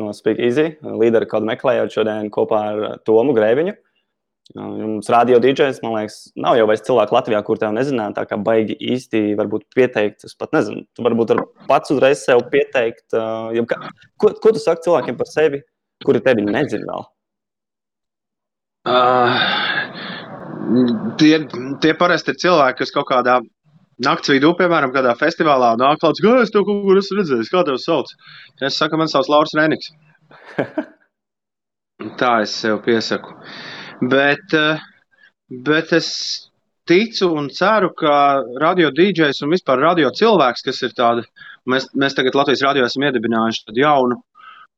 no Speak Easy, līderi, kādu meklējot šodien kopā ar Tomu Grēviņu. Jums radio DJs, man liekas, nav jau vairs cilvēku Latvijā, kur tev nezināja, tā kā baigi īsti varbūt pieteikt. Es pat nezinu, tu varbūt var pats uzreiz sev pieteikt. Uh, kā, ko, ko tu saki cilvēkiem par sevi, kuri tevi nezina vēl? Uh, tie, tie parasti ir cilvēki, kas kaut kādā naktas vidū, piemēram, kādā festivālā nāk klāts, ka es to kaut kur esmu redzējis, kā tev sauc. Es saku, man sauc Lauris Reniks. Tā es sev piesaku. Bet, eh, bet es ticu un ceru, ka radio DJs un vispār radio cilvēks, kas ir tāda, mēs, mēs tagad Latvijas radio esam iedibinājuši tādu jaunu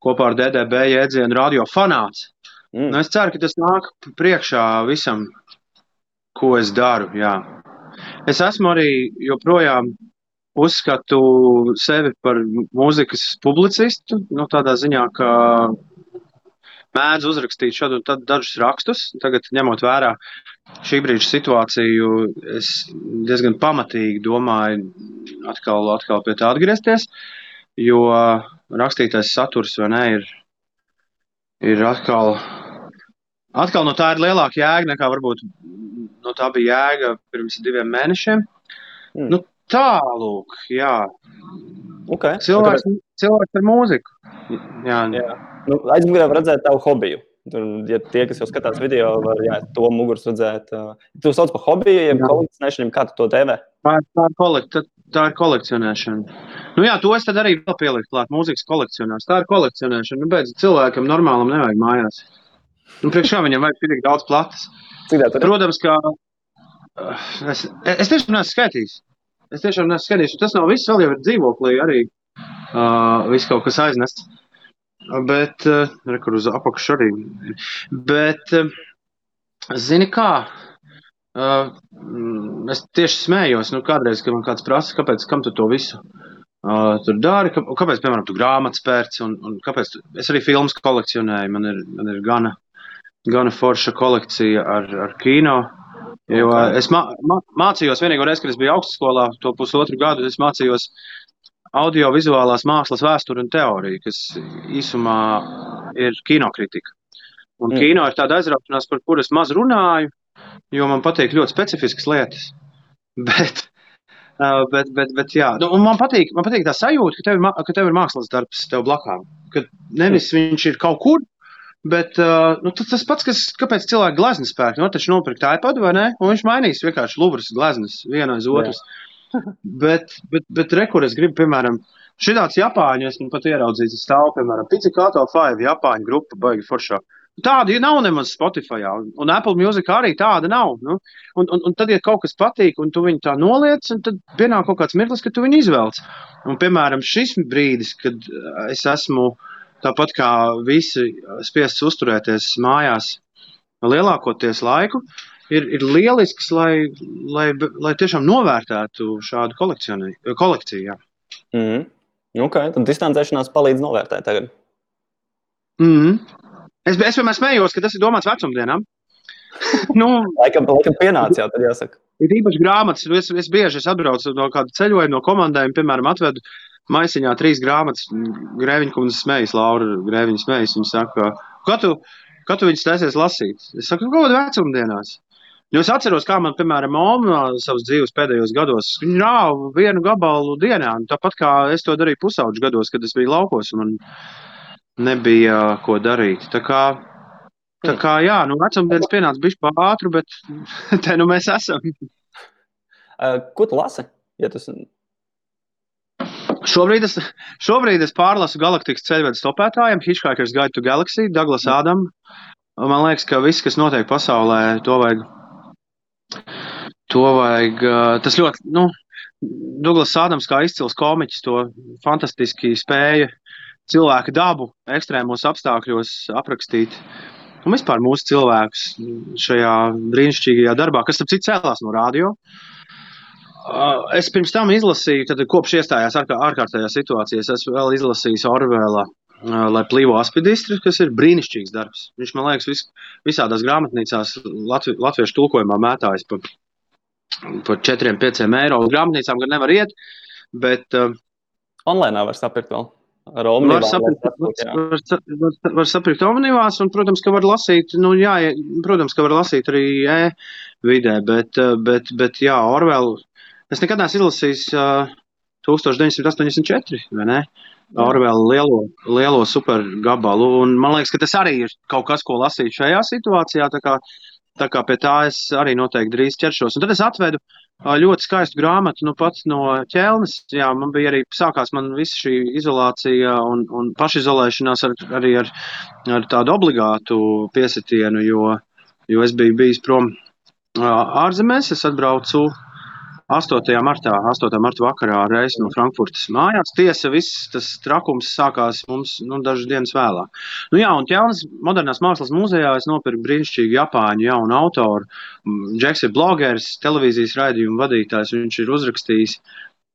kopā ar DDB jēdzienu radio fanāts. Mm. Nu, es ceru, ka tas nāk priekšā visam, ko es daru. Jā. Es esmu arī joprojām uzskatu sevi par mūzikas publicistu, nu, tādā ziņā, ka mēdz uzrakstīt šādu un tādu dažus rakstus. Tagad, ņemot vērā šī brīža situāciju, es diezgan pamatīgi domāju atkal, atkal pie tā atgriezties, jo rakstītais saturs vai ne ir, ir atkal. Atkal no tā ir lielāka jēga nekā varbūt no tā bija jēga pirms diviem mēnešiem. Mm. Nu, Tālāk, jā. Okay. Cilvēks, okay. cilvēks ar mūziku. Jā, jā. Nu, Aizmugurē var redzēt tavu hobiju. Tur, ja tie, kas jau skatās video, var jā, to muguras redzēt. Tu sauc par hobiju, ja kolekcionēšanu, kā tu to tēvē? Tā, tā, ir kolekta, tā ir kolekcionēšana. Nu, jā, to es tad arī vēl pieliku klāt. Mūzikas kolekcionārs. Tā ir kolekcionēšana. Nu, beidz, cilvēkam normālam nevajag mājās. Nu, priekš kā viņam vajag tik daudz platas. Protams, ka uh, es, es tiešām neesmu skaitījis. Es tiešām neesmu skatījies. Tas nav viss, vēl jau ir dzīvoklī arī uh, viss kaut kas aiznests. Bet, uh, kur uz apakšu arī. Bet, uh, zini kā, uh, es tieši smējos, nu kādreiz, kad man kāds prasa, kāpēc, kam tu to visu uh, tur dari, kā, kāpēc, piemēram, tu grāmatas pērci, un, un kāpēc, tu, es arī filmas kolekcionēju, man ir, man ir gana, gana forša kolekcija ar, ar kino. Jo es mā, mā, mācījos, vienīgo reizi, kad es biju augstskolā, to pusotru gadu, es mācījos audiovizuālās mākslas vēsturi un teoriju, kas īsumā ir kinokritika. Un mm. kino ir tāda aizraušanās, par kuru es maz runāju, jo man patīk ļoti specifiskas lietas. Bet, bet, bet, bet jā, nu, man, patīk, man patīk tā sajūta, ka tev, ir, ka tev ir mākslas darbs tev blakām. Ka nevis mm. viņš ir kaut kur, Bet uh, nu, tas pats, kas, kāpēc cilvēki glezniecības pērk, nu, taču nopirkt iPad vai ne? Un viņš mainīs vienkārši Luvras gleznas vienu aiz otras. bet, bet, bet rekur es gribu, piemēram, šitāds Japāņu, es pat ieraudzīju, stāv, piemēram, Pizzicato 5 Japāņu grupa, baigi foršā. Tāda nav nemaz Spotify, un Apple Music arī tāda nav. Nu? Un, un, un tad, ja kaut kas patīk, un tu viņu tā noliec, tad pienāk kaut kāds mirklis, kad tu viņu izvelc. Un, piemēram, šis brīdis, kad es esmu uh, Tāpat kā visi spiests uzturēties mājās lielākoties laiku, ir, ir lielisks, lai, lai, lai tiešām novērtētu šādu kolekciju. Jā. Mm -hmm. okay, tad distancēšanās palīdz novērtēt tagad. Mm -hmm. Es, es vienmēr smējos, ka tas ir domāts vecumdienām. nu, laikam, laikam pienāca jau tad jāsaka. Ir īpaši grāmatas. Es, es bieži es atbraucu no kāda ceļojuma, no komandējuma, piemēram, atvedu maisiņā trīs grāmatas. Grēviņa kundze smējas, Laura Grēviņa smējas. Viņa saka, kā tu, kā tu viņus taisies lasīt? Es saku, kaut kādā vecumdienās. Jo es atceros, kā man, piemēram, Omā savas dzīves pēdējos gados rāva vienu gabalu dienā. Tāpat kā es to darīju pusauģu gados, kad es biju laukos un man nebija ko darīt. Tā kā, tā kā jā, nu vecumdienas pienāca bišķi pa ātru, bet te nu mēs esam. Ko tu lasi? Ja tas Šobrīd es, šobrīd es pārlasu galaktikas ceļvedu stopētājiem, Hitchhiker's Guide to Galaxy, Douglas Ādam. Man liekas, ka viss, kas notiek pasaulē, to vajag. To vajag tas ļoti, nu, Douglas Ādams kā izcils komiķis to fantastiski spēja cilvēku dabu ekstrēmos apstākļos aprakstīt. Un vispār mūsu cilvēkus šajā brīnišķīgajā darbā, kas, ap citu, cēlās no radio. Uh, es pirms tam izlasīju, tad kopš iestājās ārkārtējā situācijā, es vēl izlasīju Orvēlā, uh, lai plīvo aspidistri, kas ir brīnišķīgs darbs. Viņš, man liekas, vis, visādās grāmatnīcās latvi, latviešu tulkojumā mētājas par, par 4-5 eiro. Grāmatnīcām gan nevar iet, bet. Uh, Online var sapirkt vēl. Ar Omnivā, Var saprast, var, var, var, saprast Omnivās, un, protams, ka var lasīt, nu, jā, protams, ka var lasīt arī e-vidē, bet, bet, bet, jā, Orwell, es nekad neesmu izlasījis uh, 1984, vai ne? Orwell lielo, lielo super gabalu, un man liekas, ka tas arī ir kaut kas, ko lasīt šajā situācijā, tā kā, tā kā pie tā es arī noteikti drīz ķeršos. Un tad es atvedu ļoti skaistu grāmatu nu, pats no ķēles. Jā, man bija arī sākās man visa šī izolācija un, un pašizolēšanās ar, arī ar, ar tādu obligātu piesitienu, jo, jo es biju bijis prom ārzemēs. Es atbraucu 8. martā, 8. marta vakarā reiz no Frankfurtas mājās. Tiesa, viss tas trakums sākās mums nu, dažas dienas vēlāk. Nu, jā, un Ķelnas modernās mākslas muzejā es nopirku brīnišķīgu Japāņu jaunu autoru. Džeks ir blogeris, televīzijas raidījumu vadītājs. Viņš ir uzrakstījis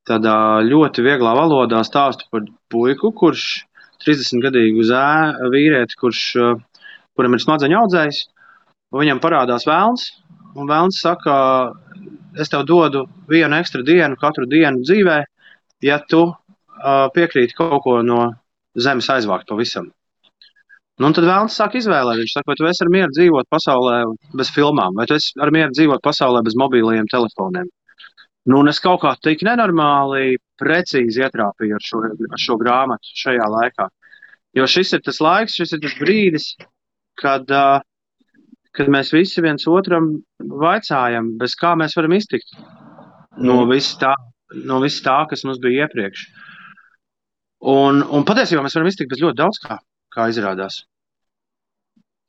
tādā ļoti vieglā valodā stāstu par puiku, kurš 30-gadīgu zē vīrieti, kurš, kuram ir smadzeņu audzējs, viņam parādās vēlns, un vēlns saka, es tev dodu vienu ekstra dienu katru dienu dzīvē, ja tu uh, piekrīti kaut ko no zemes aizvākt pavisam. Nu, tad vēlams sāk izvēlēt. Viņš saka, vai tu esi ar mieru dzīvot pasaulē bez filmām, vai tu esi ar mieru dzīvot pasaulē bez mobiliem telefoniem. Nu, un es kaut kā tik nenormāli precīzi ietrāpīju ar šo, ar šo grāmatu šajā laikā. Jo šis ir tas laiks, šis ir tas brīdis, kad uh, kad mēs visi viens otram vaicājam, bez kā mēs varam iztikt no mm. viss tā, no viss tā kas mums bija iepriekš. Un, un patiesībā mēs varam iztikt bez ļoti daudz kā, kā izrādās.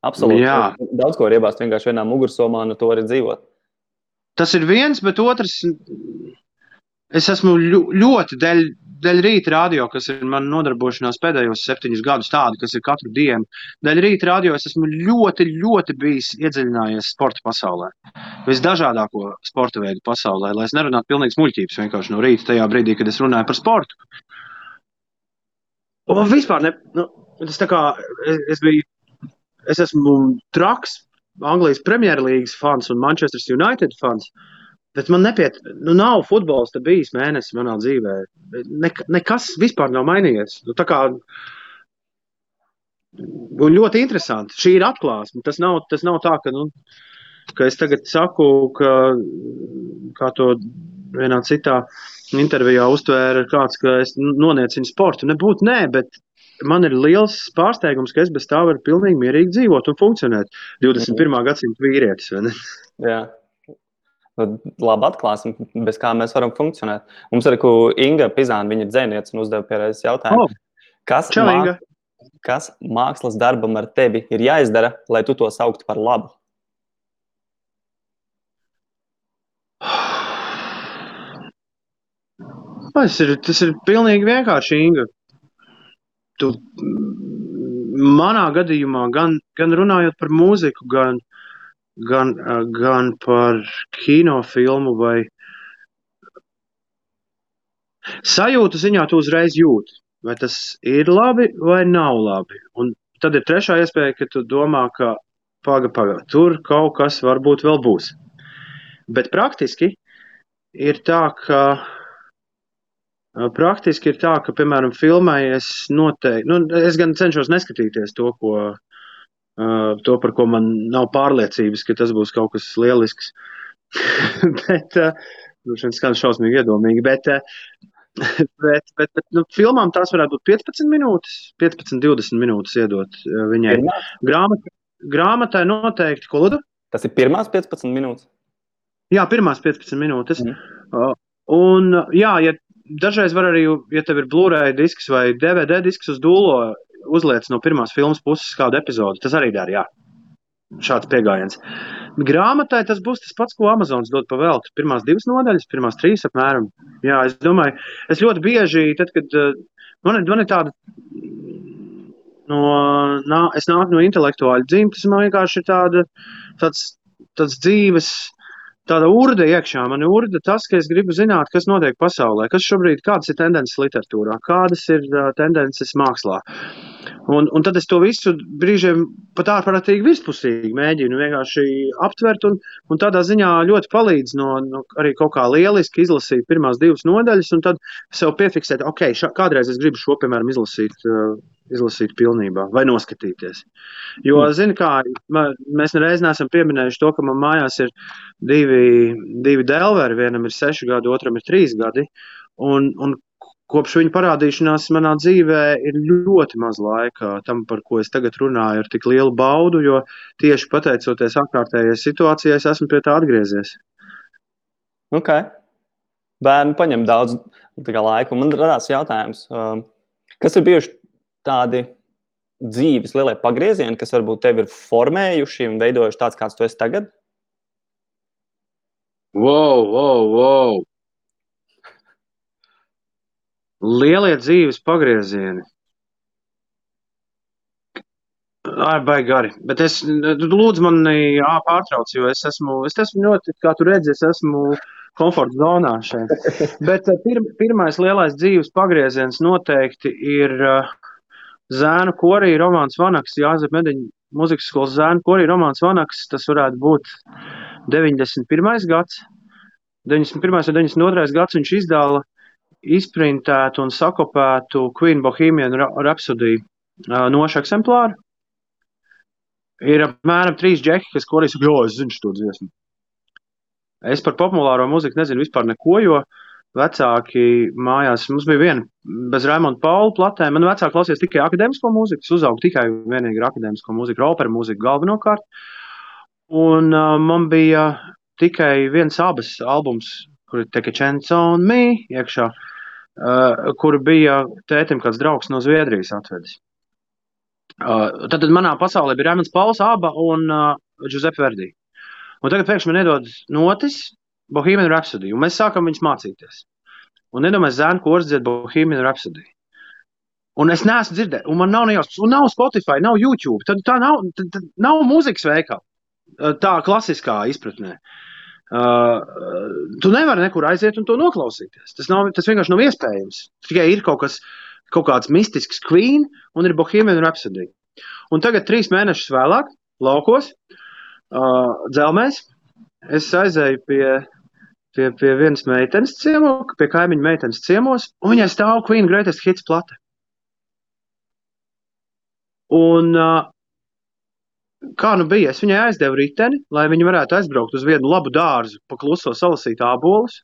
Absolūti. Jā. Daudz ko var iebāzt vienkārši vienā mugursomā, un to arī dzīvot. Tas ir viens, bet otrs. Es esmu ļoti dēļ Dēļ rīta radio, kas ir mana nodarbošanās pēdējos septiņus gadus, tāda, kas ir katru dienu, dēļ rīta radio es esmu ļoti, ļoti bijis iedziļinājies sporta pasaulē. Visdažādāko sporta veidu pasaulē, lai es nerunātu pilnīgs muļķības vienkārši no rīta, tajā brīdī, kad es runāju par sportu. Un man vispār ne, nu, tas tā kā es, es biju, es esmu traks Anglijas Premjerlīgas fans un Manchester United fans. Uh, Bet man nepiet, nu, nav futbols bijis mēnesis manā dzīvē. Ne, nekas vispār nav mainījies. Nu, kā, ļoti interesanti. Šī ir atklāsme. Tas nav, tas nav tā, ka, nu, ka es tagad saku, ka, kā to vienā citā intervijā uztvēra kāds, ka es noniecinu sportu. Nebūtu nē, bet man ir liels pārsteigums, ka es bez tā varu pilnīgi mierīgi dzīvot un funkcionēt. 21. gadsimta vīrietis. Jā. Labi atklāsim, bez kā mēs varam funkcionēt. Mums ir Inga Pizāna, viņa ir dzēniece un uzdeva pieredzes jautājumu. Oh, kas, čau, mā... kas mākslas darbam ar tevi ir jāizdara, lai tu to sauktu par labu? Tas ir, tas ir pilnīgi vienkārši, Inga. Tu, manā gadījumā, gan, gan runājot par mūziku, gan, gan, gan par kinofilmu vai sajūtu ziņā tu uzreiz jūti, vai tas ir labi vai nav labi. Un tad ir trešā iespēja, ka tu domā, ka paga, paga, tur kaut kas varbūt vēl būs. Bet praktiski ir tā, ka Praktiski ir tā, ka, piemēram, filmē es noteikti, nu, es gan cenšos neskatīties to, ko, Uh, to, par ko man nav pārliecības, ka tas būs kaut kas lielisks. bet, uh, nu, šeit skan šausmīgi iedomīgi, bet, uh, bet, bet, bet nu, filmām tās varētu būt 15 minūtes, 15, 20 minūtes iedot viņai. Grāmat, grāmatai noteikti, ko lūdzu? Tas ir pirmās 15 minūtes? Jā, pirmās 15 minūtes. Mm. Un, jā, ja dažreiz var arī, ja tev ir Blu-ray disks vai DVD disks uz dūlo, uzliec no pirmās filmas puses kādu epizodi. Tas arī dara, jā. Šāds pieejams. Grāmatai tas būs tas pats, ko Amazonas dod par velti. Pirmās divas nodaļas, pirmās trīs apmēram. Jā, es domāju, es ļoti bieži, tad, kad uh, man, man ir tāda, no, nā, es nāku no intelektuāļa dzimtas, man vienkārši ir tāda, tāds, tāds dzīves tāda urda iekšā. Man ir urda tas, ka es gribu zināt, kas notiek pasaulē, kas šobrīd, kādas ir tendences literatūrā, kādas ir uh, tendences mākslā. Un, un tad es to visu brīžiem pat ārprātīgi virspusīgi mēģinu vienkārši aptvert, un, un tādā ziņā ļoti palīdz no, no arī kaut kā lieliski izlasīt pirmās divas nodaļas, un tad sev piefiksēt, ok, šā, kādreiz es gribu šo, piemēram, izlasīt, uh, izlasīt pilnībā vai noskatīties. Jo, mm. zini, kā mēs nereiz neesam pieminējuši to, ka man mājās ir divi, divi delveri, vienam ir seši gadi, otram ir trīs gadi, un, un kopš viņa parādīšanās manā dzīvē ir ļoti maz laika tam, par ko es tagad runāju, ar tik lielu baudu, jo tieši pateicoties ārkārtējai situācijai, es esmu pie tā atgriezies. Ok. Bērni paņem daudz laika. Man radās jautājums, um, kas ir bijuši tādi dzīves lielie pagriezieni, kas varbūt tevi ir formējuši un veidojuši tāds, kāds tu esi tagad? Wow, wow, wow! Lielie dzīves pagriezieni. Ai, baigi gari. Bet es, lūdzu, man pārtrauc, jo es esmu, es esmu ļoti, kā tu redzi, es esmu komforta zonā šeit. Bet pir, pirmais lielais dzīves pagrieziens noteikti ir uh, Zēnu korī romāns Vanaks, Jāzep Mediņa muzikas skolas Zēnu korī romāns Vanaks. Tas varētu būt 91. gads. 91. vai 92. gads viņš izdala izprintētu un sakopētu Queen Bohemian Rhapsody nošu eksemplāru. Ir apmēram trīs džeki, kas korīs, jo es zinu šo dziesmu. Es par populāro mūziku nezinu vispār neko, jo vecāki mājās, mums bija viena bez Raimonda Paula platēm. Man vecāki klausījās tikai akadēmisko mūziku, es uzaugu tikai vienīgi ar akadēmisko mūziku, opera mūziku galvenokārt. Un uh, man bija tikai viens abas albums, kur ir Chance on Me iekšā, uh, kur bija tētim kāds draugs no Zviedrijas atvedis. Uh, tad, tad manā pasaulē bija Rēmons Pauls, Aba un uh, Giuseppe Verdi. Un tagad pēkšņi man iedod notis Bohemian Rhapsody, un mēs sākam viņus mācīties. Un nedomāju, zēnu kurs dzied Bohemian Rhapsody. Un es neesmu dzirdējis, un man nav nejausmas, un nav Spotify, nav YouTube. Tad tā nav, tad, tad nav mūzikas veikala. Tā klasiskā izpratnē. Uh, tu nevari nekur aiziet un to noklausīties. Tas, nav, tas vienkārši nav iespējams. Tikai ir kaut, kas, kaut kāds mistisks Queen un ir Bohemian Rhapsody. Un tagad, trīs mēnešus vēlāk, laukos, uh, dzelmēs, es aizēju pie, pie, pie vienas meitenes ciemos, pie kaimiņa meitenes ciemos, un viņai stāv Queen Greatest Hits plate. Un uh, kā nu bija, es viņai aizdevu riteni, lai viņa varētu aizbraukt uz vienu labu dārzu, pakluso salasīt ābolus.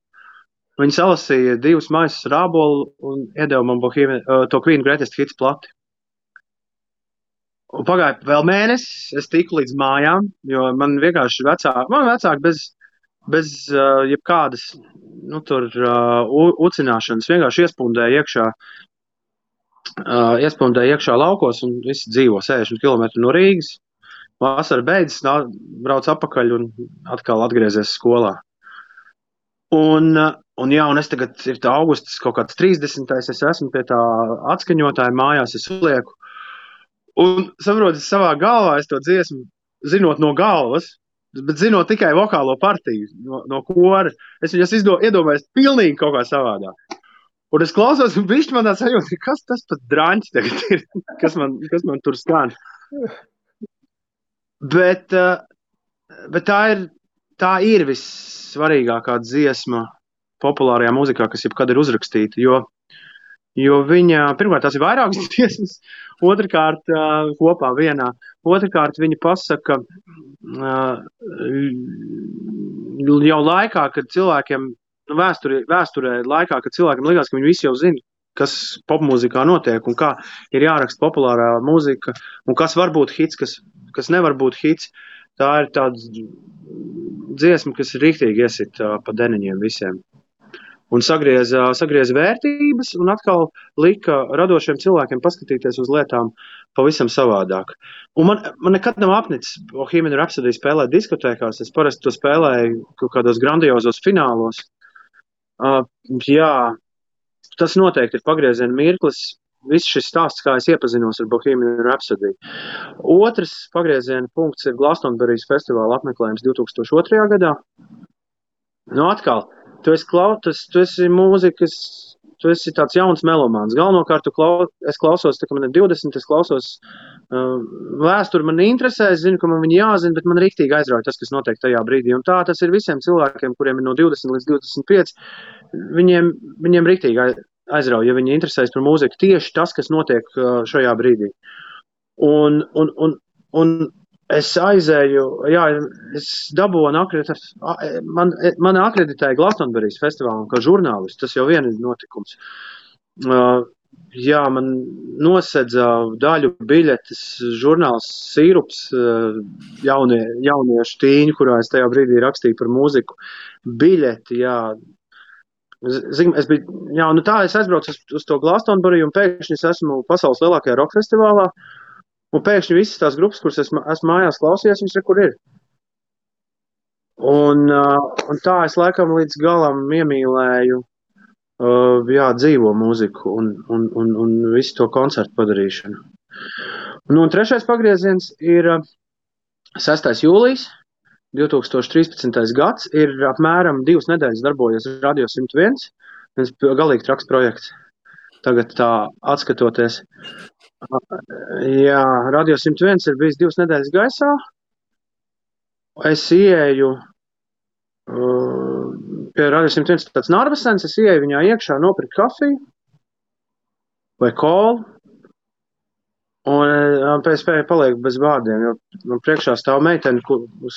Viņa salasīja divus maisus ar ābolu un iedeva man Bohemian, uh, to Queen Greatest Hits plati. Un pagāja vēl mēnesis, es tiku līdz mājām, jo man vienkārši vecāki, man vecāki bez, bez uh, jebkādas, nu, tur uh, ucināšanas vienkārši iespundēja iekšā, uh, iespundēja iekšā laukos un visi dzīvo 60 km no Rīgas vasara beidzas, brauc atpakaļ un atkal atgriezies skolā. Un, un, jā, un es tagad ir tā augusts, kaut kāds 30. es esmu pie tā atskaņotāja mājās, es ulieku. Un saprotu, savā galvā es to dziesmu, zinot no galvas, bet zinot tikai vokālo partiju no, no kora, es viņas izdo, iedomājos pilnīgi kaut kā savādāk. Un es klausos, un viņš man tā sajūta, kas tas pat drāņķis tagad ir, kas man, kas man tur skan. Bet, eh, bet tā, ir, tā ir vissvarīgākā dziesma populārajā mūzikā, kas jebkad ir uzrakstīta. Jo, jo viņa, pirmkārt, tās ir vairākas dziesmas, otrkārt, eh, kopā vienā. Otrakārt, viņa pasaka eh, jau laikā, kad cilvēkiem, nu, vēsturē, vēsturē laikā, kad cilvēkiem likās, ka viņi visi jau zina, kas popmūzikā notiek un kā ir jāraksta populārā mūzika un kas var būt hits, kas kas nevar būt hits. Tā ir tāda dziesma, kas rīktīgi iesit uh, pa deniņiem visiem. Un sagrieza, sagrieza vērtības, un atkal lika radošiem cilvēkiem paskatīties uz lietām pavisam savādāk. Un man, man nekad nav apnicis Bohemian Rhapsody spēlēt diskotēkās. Es parasti to spēlēju kaut kādos grandiozos finālos. Uh, jā, tas noteikti ir pagrieziena mirklis viss šis stāsts, kā es iepazinos ar Bohemian Rhapsody. Otrs pagrieziena punkts ir Glastonbury's festivāla apmeklējums 2002. gadā. Nu, atkal, tu esi, klau, tu, esi mūzikas, tu esi tāds jauns melomāns. Galvenokārt, klau, es klausos, tā man ir 20, es klausos Vēsture man interesē, es zinu, ka man viņa jāzina, bet man rīktīgi aizrauja tas, kas notiek tajā brīdī. Un tā tas ir visiem cilvēkiem, kuriem ir no 20 līdz 25. Viņiem, viņiem rīktīgi aizrauja, ja viņi interesējas par mūziku, tieši tas, kas notiek šajā brīdī. Un, un, un, un es aizēju, jā, es dabūju man, man akreditēja Glastonbury's festivālu kā žurnālistu. Tas jau vien ir notikums. Uh, jā, man nosedza daļu biļetes žurnāls Sīrups, eh, jaunie, jauniešu tīņu, kurā es tajā brīdī rakstīju par mūziku. Biļeti, jā. Zin, es biju, jā, nu tā es aizbraucu uz, uz to Glastonbury un pēkšņi es esmu pasaules lielākajā roka festivālā. Un pēkšņi visas tās grupas, kuras es, esmu mājās klausījies, viņas ir kur ir. Un, uh, un tā es laikam līdz galam iemīlēju uh, jā, dzīvo mūziku un, un, un, un visu to koncertu padarīšanu. Nu, un trešais pagrieziens ir 6. jūlijas. 2013. gads ir apmēram divas nedēļas darbojies Radio 101. Tas bija galīgi traks projekts. Tagad tā atskatoties. Jā, Radio 101 ir bijis divas nedēļas gaisā. Es ieeju uh, pie Radio 101 tāds Nārvasens, es ieeju viņā iekšā, nopirku kafiju vai kolu. Un pēc tam paliek bez vārdiem, jo man priekšā stāv meitene, kur, uz,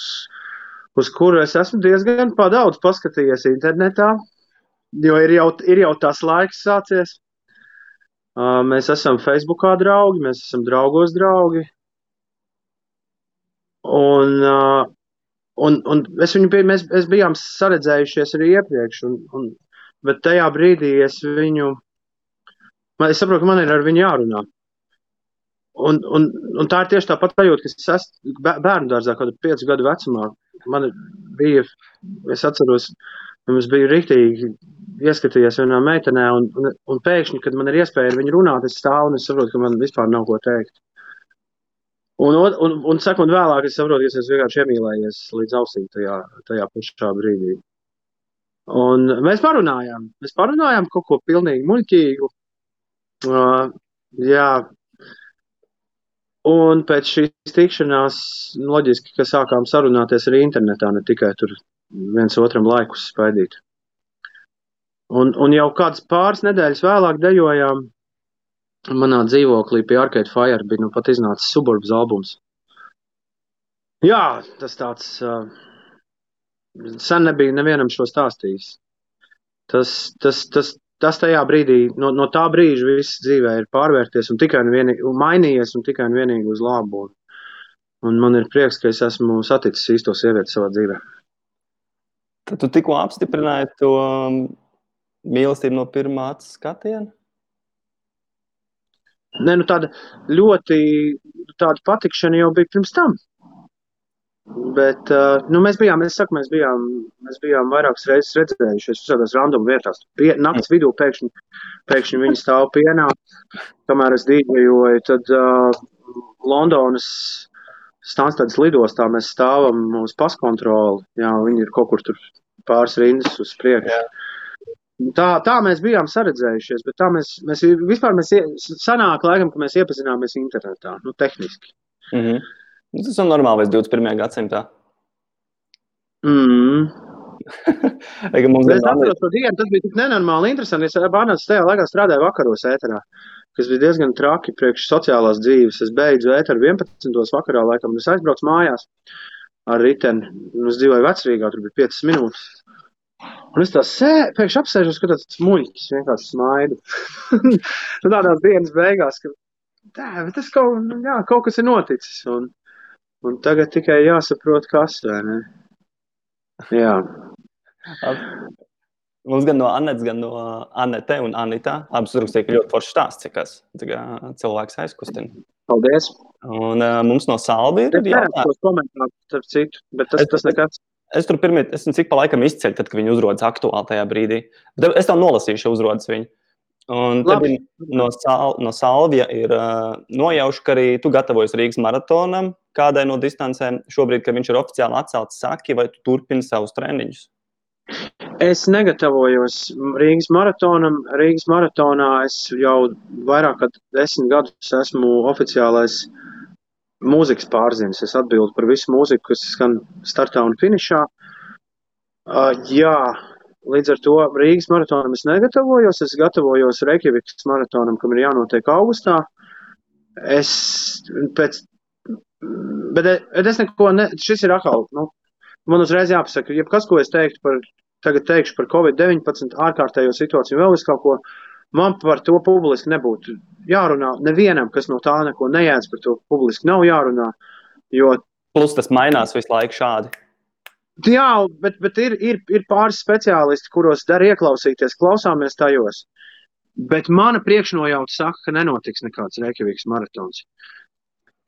uz kuru es esmu diezgan daudz paskatījies internetā, jo ir jau, ir jau tas laiks sācies. Uh, mēs esam Facebookā draugi, mēs esam draugos draugi. Un, uh, Un, un es viņu biju, mēs, mēs bijām saredzējušies arī iepriekš, un, un, bet tajā brīdī es viņu, man, es saprotu, ka man ir ar viņu jārunā. Un, un, un tā ir tieši tāpat sajūta, ka es esmu bērnu dārzā, kaut kādā piecu gadu vecumā. Man bija, es atceros, mums bija rīktīgi ieskatījies vienā meitenē, un, un, un pēkšņi, kad man ir iespēja ar viņu runāt, es stāvu un es saprotu, ka man vispār nav ko teikt. Un, un, un sekund vēlāk es saprotu, ka es vienkārši iemīlējies līdz ausīm tajā, tajā pašā brīdī. Un mēs parunājām, mēs parunājām kaut ko pilnīgi muļķīgu. Uh, jā. Un pēc šīs tikšanās, loģiski, ka sākām sarunāties arī internetā, ne tikai tur viens otram laikus spaidīt. Un, un jau kādas pāris nedēļas vēlāk dejojām manā dzīvoklī pie Arcade Fire bija nu pat iznācis suburbs albums. Jā, tas tāds uh, sen nebija nevienam šo stāstījis. Tas, tas, tas, tas tajā brīdī, no, no tā brīža viss dzīvē ir pārvērties un tikai un vienīgi, un mainījies un tikai un vienīgi uz labu. Un, un man ir prieks, ka es esmu saticis īsto sievieti savā dzīvē. Tad tu tikko apstiprināji to mīlestību no pirmā skatiena? Ne, nu tāda ļoti tāda patikšana jau bija pirms tam. Bet uh, nu, mēs bijām, es saku, mēs bijām, mēs bijām vairākas reizes redzējušies visādās random vietās. Pie, nakts vidū pēkšņi, pēkšņi viņi stāv pienā, kamēr es dīdžejoju, tad uh, Londonas Stanstādas lidostā mēs stāvam uz paskontroli, jā, viņi ir kaut kur tur pāris rindas uz priekšu. Jā. Tā, tā mēs bijām saredzējušies, bet tā mēs, mēs vispār mēs sanāk, laikam, ka mēs iepazināmies internetā, nu, tehniski. Mm -hmm. Tas ir normāli 21. gadsimtā. Mm. mums es atceros to dienu, tas bija tik nenormāli interesanti. Es bērnās tajā laikā strādāju vakaros ēterā, kas bija diezgan traki priekš sociālās dzīves. Es beidzu ēteru 11. vakarā laikam, un es aizbraucu mājās ar riteni. Es dzīvoju vecrīgā, tur bija 5 minūtes. Un es tā sēžu, pēkšņi apsēžos, ka tāds muļķis vienkārši smaidu. nu, tādās dienas beigās, ka tā, tas kaut, nu, jā, kaut kas ir noticis. Un, un tagad tikai jāsaprot, kas vai ne. Jā. Mums gan no Annetes, gan no Annete un Anita abas uzrakstīja, ka ļoti foršs stāsts, cik kas cilvēks aizkustina. Paldies! Un uh, mums no Salbi ir jautājums. komentārus, starp citu, bet tas, es, tas nekas. Es tur pirmie, es cik pa laikam izceļ, tad, kad viņi uzrodas aktuāli tajā brīdī. Bet es tam nolasīšu, uzrodas viņi. Un no, sal, no Salvija ir uh, nojauši, ka arī tu gatavojies Rīgas maratonam, kādai no distancēm. Šobrīd, kad viņš ir oficiāli atcelts, saki, vai tu turpini savus treniņus? Es negatavojos Rīgas maratonam. Rīgas maratonā es jau vairāk kā desmit gadus esmu oficiālais mūzikas pārziņas. Es atbildu par visu mūziku, kas skan startā un finišā. Uh, jā, līdz ar to Rīgas maratonam es negatavojos. Es gatavojos Reikjavikas maratonam, kam ir jānotiek augustā. Es pēc, bet es neko, ne, šis ir atkal, nu, man uzreiz jāpasaka, jebkas, ko es teiktu par, tagad teikšu par Covid-19 ārkārtējo situāciju, vēl visu kaut ko, man par to publiski nebūtu jārunā. Nevienam, kas no tā neko nejēdz, par to publiski nav jārunā. Jo... Plus tas mainās visu laiku šādi. Jā, bet, bet ir, ir, ir pāris speciālisti, kuros der ieklausīties, klausāmies tajos. Bet mana priekšnojauta saka, ka nenotiks nekāds Reikjavikas maratons.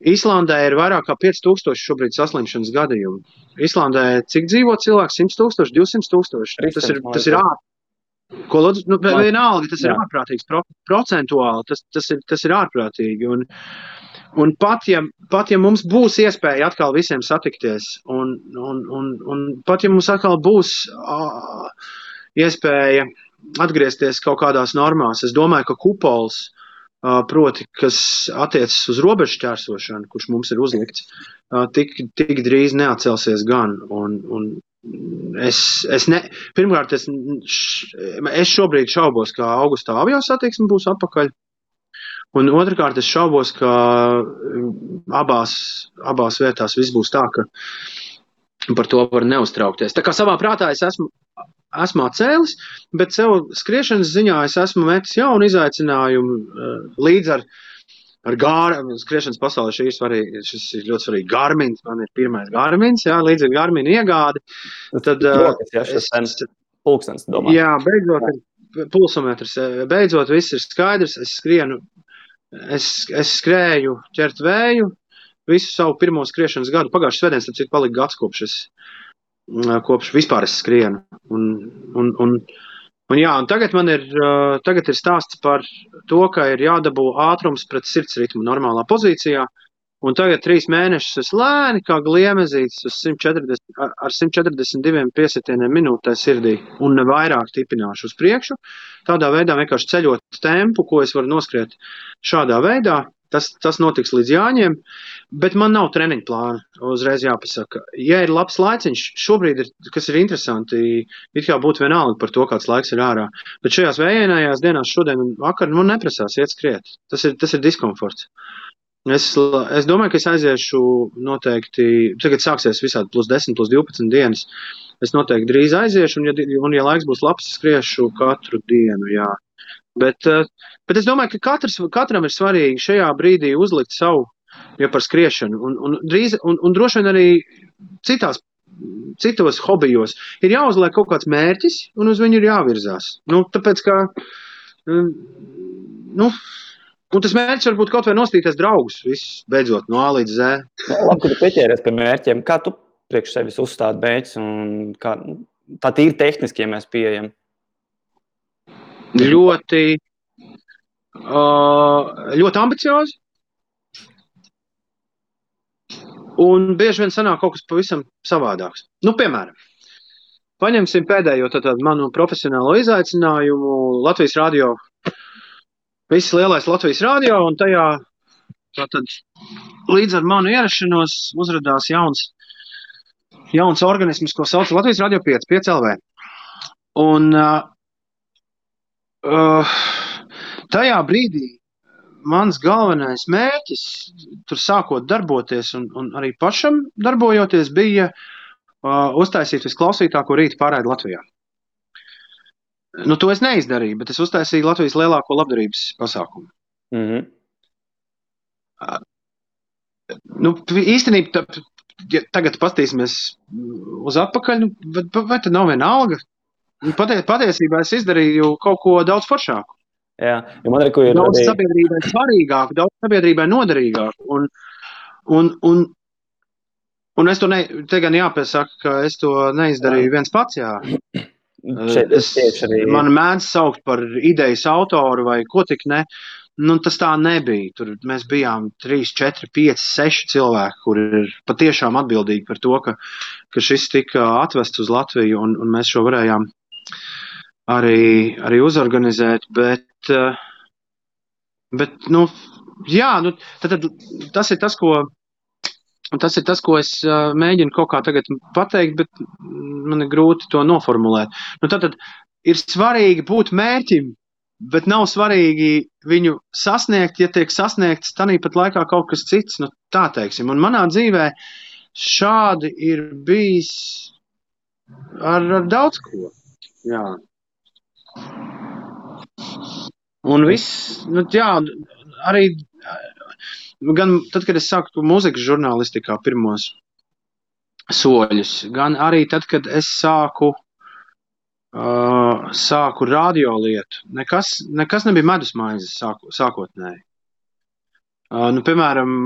Islandē ir vairāk kā 5000 šobrīd saslimšanas gadījumu. Islandē cik dzīvo cilvēku? 100 tūkstoši, 200 tūkstoši. Tas ir, tas ir ārprātīgi. Ko lūdzu, nu, vienalga, tas ir ārprātīgs pro, procentuāli, tas, tas, ir, tas ir ārprātīgi. Un, un pat, ja, pat ja mums būs iespēja atkal visiem satikties, un, un, un, un pat ja mums atkal būs uh, iespēja atgriezties kaut kādās normās, es domāju, ka kupols uh, proti, kas attiecas uz robežu šķērsošanu, kurš mums ir uzlikts, tik, tik drīz neatcelsies gan. Un, un es, es ne, pirmkārt, es, es šobrīd šaubos, ka augustā avio satiksme būs atpakaļ. Un otrkārt, es šaubos, ka abās, abās vietās viss būs tā, ka par to var neuztraukties. Tā kā savā prātā es esmu esmu atcēlis, bet sev skriešanas ziņā es esmu metis jaunu izaicinājumu eh, līdz ar, ar gāru. Skriešanas pasaulē šī ir svarīga, šis ir ļoti svarīgi. Garmins, man ir pirmais garmins, jā, līdz ar garminu iegādi. Tad, Rokas, jā, šis es, pulkstens, domāju. Jā, beidzot, pulsometrs, eh, beidzot viss ir skaidrs, es skrienu, es, es skrēju ķert vēju, visu savu pirmo skriešanas gadu. Pagājušajā svētdienā, tas ir palika gads kopš es kopš vispār es skrienu. Un, un, un, un, jā, un tagad man ir, tagad ir stāsts par to, ka ir jādabū ātrums pret sirds ritmu normālā pozīcijā. Un tagad trīs mēnešus es lēni kā gliemezīts 140, ar 142 piesitieniem minūtē sirdī un ne vairāk tipināšu uz priekšu. Tādā veidā vienkārši ceļot tempu, ko es varu noskriet šādā veidā. Tas, tas notiks līdz Jāņiem, bet man nav treniņa plāna. Uzreiz jāpasaka, ja ir labs laiciņš, šobrīd, ir, kas ir interesanti, it kā būtu vienalga par to, kāds laiks ir ārā. Bet šajās vējainajās dienās, šodien un vakar, man neprasās iet skriet. Tas ir, tas ir diskomforts. Es, es domāju, ka es aiziešu noteikti, tagad sāksies visādi plus 10, plus 12 dienas. Es noteikti drīz aiziešu, un, ja, un, ja laiks būs labs, skriešu katru dienu. Jā. Bet, eh, bet es domāju, ka katrs, katram ir svarīgi šajā brīdī uzlikt savu, ja par skriešanu, un, un, drīz, un, un droši vien arī citās, citos hobijos ir jāuzliek kaut kāds mērķis, un uz viņu ir jāvirzās. Nu, tāpēc, ka, mm, nu, Un tas mērķis var būt kaut vai nostīties draugus, viss beidzot no A līdz Z. Labi, ka tu pieķēries pie mērķiem. Kā tu priekš sevis uzstādi mērķus un kā tā tīri tehniski, ja mēs pieejam? Ļoti, ļoti ambiciozi. Un bieži vien sanāk kaut kas pavisam savādāks. Nu, piemēram, paņemsim pēdējo tātad, manu profesionālo izaicinājumu Latvijas radio. Viss lielais Latvijas radio, un tajā tātad, līdz ar manu ierašanos uzrādījās jauns, jauns organisms, ko sauc Latvijas radio 5, 5 LV. Un uh, Uh, tajā brīdī mans galvenais mērķis, tur sākot darboties un, un arī pašam darbojoties, bija uh, uztaisīt visklausītāko rītu pārēdi Latvijā. Nu, to es neizdarīju, bet es uztaisīju Latvijas lielāko labdarības pasākumu. Mm -hmm. uh, nu, īstenībā, tā, ja tagad paskatīsimies uz atpakaļ, nu, vai, vai tad nav viena alga? Patie, patiesībā es izdarīju kaut ko daudz foršāku. Jā, jo man ir daudz arī... sabiedrībai svarīgāk, daudz sabiedrībai noderīgāk. Un, un, un, un es to ne, te gan jāpiesaka, ka es to neizdarīju jā. viens pats. Jā. Šeit es arī. Man mēdz saukt par idejas autoru vai ko tik ne. Nu, tas tā nebija. Tur mēs bijām 3, 4, 5, 6 cilvēki, kur ir patiešām atbildīgi par to, ka, ka šis tika atvests uz Latviju un, un mēs šo varējām arī, arī uzorganizēt. Bet, eh, bet nu, jā, nu, tad, tad, tas ir tas, ko, tas ir tas, ko es uh, mēģinu kaut kā tagad pateikt, bet man ir grūti to noformulēt. Nu, tad, tad ir svarīgi būt mērķim, bet nav svarīgi viņu sasniegt, ja tiek sasniegts tāpat laikā kaut kas cits. Nu, tā teiksim. Un manā dzīvē šādi ir bijis ar, ar daudz ko. Jā. Un viss, nu, jā, arī gan tad, kad es sāku mūzikas žurnālistikā pirmos soļus, gan arī tad, kad es sāku, uh, sāku radio lietu. Nekas, nekas nebija medus maizes sāku, sākotnēji. Uh, nu, piemēram,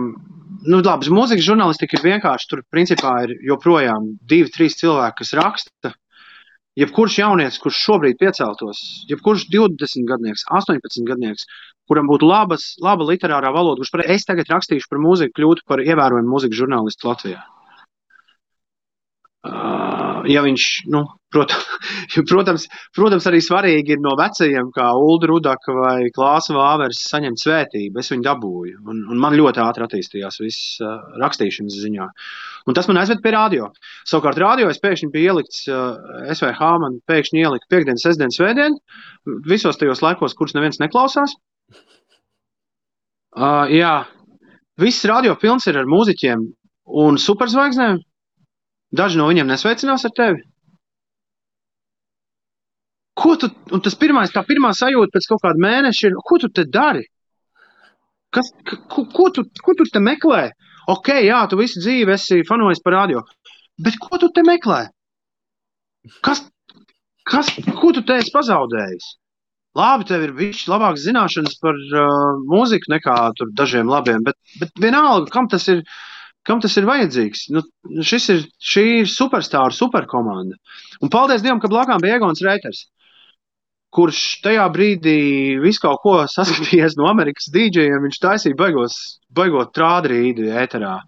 nu, labi, mūzikas žurnālistika ir vienkārši. Tur principā ir joprojām divi, trīs cilvēki, kas raksta. Jebkurš jaunietis, kurš šobrīd pieceltos, jebkurš 20 gadnieks, 18 gadnieks, kuram būtu labas, laba literārā valoda, kurš par, es tagad rakstīšu par mūziku, kļūtu par ievērojumu mūzikas žurnālistu Latvijā. Uh, ja viņš, nu, protams, protams, protams, arī svarīgi ir no vecajiem, kā Ulu Rudaka vai Klāsa Vāveres, saņemt svētību. Es viņu dabūju, un, un man ļoti ātri attīstījās viss uh, rakstīšanas ziņā. Un tas man aizved pie radio. Savukārt, radio es pēkšņi biju ielikts uh, SVH, man pēkšņi ielika piekdien, sestdien, svētdien, visos tajos laikos, kurus neviens neklausās. Uh, jā, viss radio pilns ir ar mūziķiem un superzvaigznēm. Daži no viņiem nesveicinās ar tevi. Ko tu, un tas pirmais, tā pirmā sajūta pēc kaut kāda mēneša ir, ko tu te dari? Kas, ko, ko, tu, ko tu te meklē? Ok, jā, tu visu dzīvi esi fanojis par radio, bet ko tu te meklē? Kas, kas, ko tu te esi pazaudējis? Labi, tev ir bijis labāks zināšanas par uh, mūziku nekā dažiem labiem, bet, bet vienalga, kam tas ir, kam tas ir vajadzīgs. Nu, ir, šī ir superstāra, superkomanda. Un paldies Dievam, ka blakām bija Egons Reiters, kurš tajā brīdī visu kaut ko saskatījies no Amerikas dīdžejiem. Viņš taisīja baigos, baigot trādrīdi ēterā.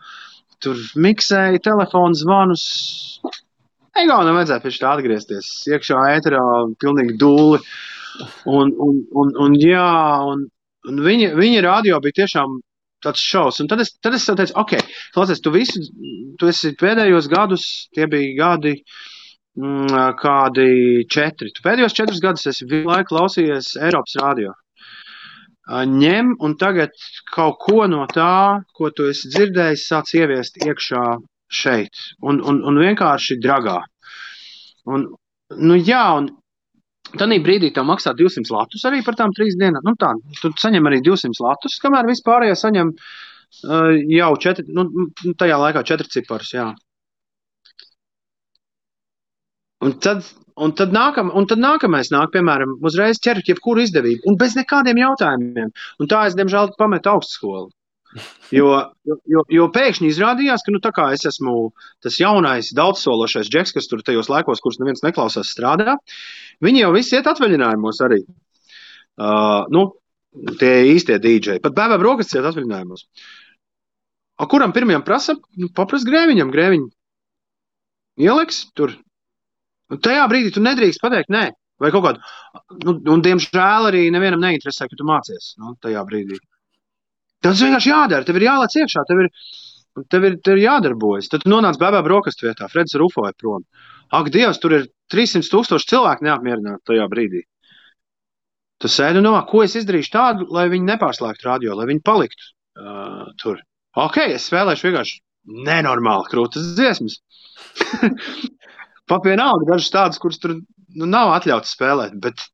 Tur miksēja telefonu zvanus. Egonam vajadzēja pēc tā atgriezties iekšā ēterā, pilnīgi dūli. Un, un, un, un, jā, un, un viņa, viņa radio bija tiešām tāds šausmas. Un tad es, tad es teicu, ok, klausies, tu visu, tu esi pēdējos gadus, tie bija gadi, mm, kādi četri. Tu pēdējos četrus gadus esi visu laiku klausījies Eiropas radio. Ņem un tagad kaut ko no tā, ko tu esi dzirdējis, sāc ieviest iekšā šeit. Un, un, un vienkārši dragā. Un, nu jā, un Tanī brīdī tev maksā 200 latus arī par tām trīs dienām. Nu, tā, tu saņem arī 200 latus, kamēr vispārējie saņem uh, jau četri, nu, tajā laikā četri ciparus. Jā. Un tad, un, tad nākam, un tad nākamais nāk, piemēram, uzreiz ķert jebkuru izdevību un bez nekādiem jautājumiem. Un tā es, diemžēl, pametu augstskolu. Jo, jo, jo pēkšņi izrādījās, ka nu, es esmu tas jaunais, daudzsološais džeks, kas tur tajos laikos, kurus neviens neklausās, strādā. Viņi jau visi iet atvaļinājumos arī. Uh, nu, tie īstie dīdžeji. Pat bērnu brokastis iet atvaļinājumos. A, kuram pirmajam prasa? Nu, Paprast grēviņam, grēviņam. Ieliks tur. Un tajā brīdī tu nedrīkst pateikt, nē, vai kaut kādu. Nu, un, diemžēl, arī nevienam neinteresē, ka tu mācies nu, tajā brīdī. Tas vienkārši jādara. Tev ir jālaic iekšā, tev ir, tev ir, tev ir jādarbojas. Tad tu nonāc bērnu brokastu vietā, Freds Rufoja prom. Ak, Dievs, tur ir 300 tūkstoši cilvēku neapmierināti tajā brīdī. Tu sēdi un domā, ko es izdarīšu tādu, lai viņi nepārslēgtu radio, lai viņi paliktu uh, tur. Ok, es spēlēšu vienkārši nenormāli krūtis dziesmas. Pat vienalga, dažas tādas, kuras tur nu, nav atļauts spēlēt, bet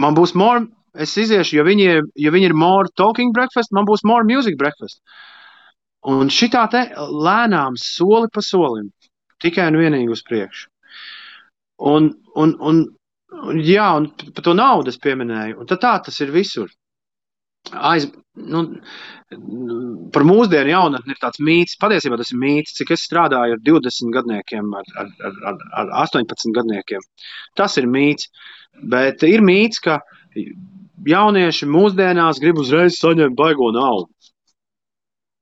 man būs more Es iziešu, ja viņi, ja viņi ir more talking breakfast, man būs more music breakfast. Un šitā te lēnām, soli pa solim, tikai un vienīgi uz priekšu. Un, un, un, un, jā, un par to naudu es pieminēju, un tā tas ir visur. Aiz, nu, par mūsdienu jaunatni ir tāds mīts, patiesībā tas ir mīts, cik es strādāju ar 20 gadniekiem, ar, ar, ar, ar 18 gadniekiem. Tas ir mīts, bet ir mīts, ka jaunieši mūsdienās grib uzreiz saņemt baigo naudu.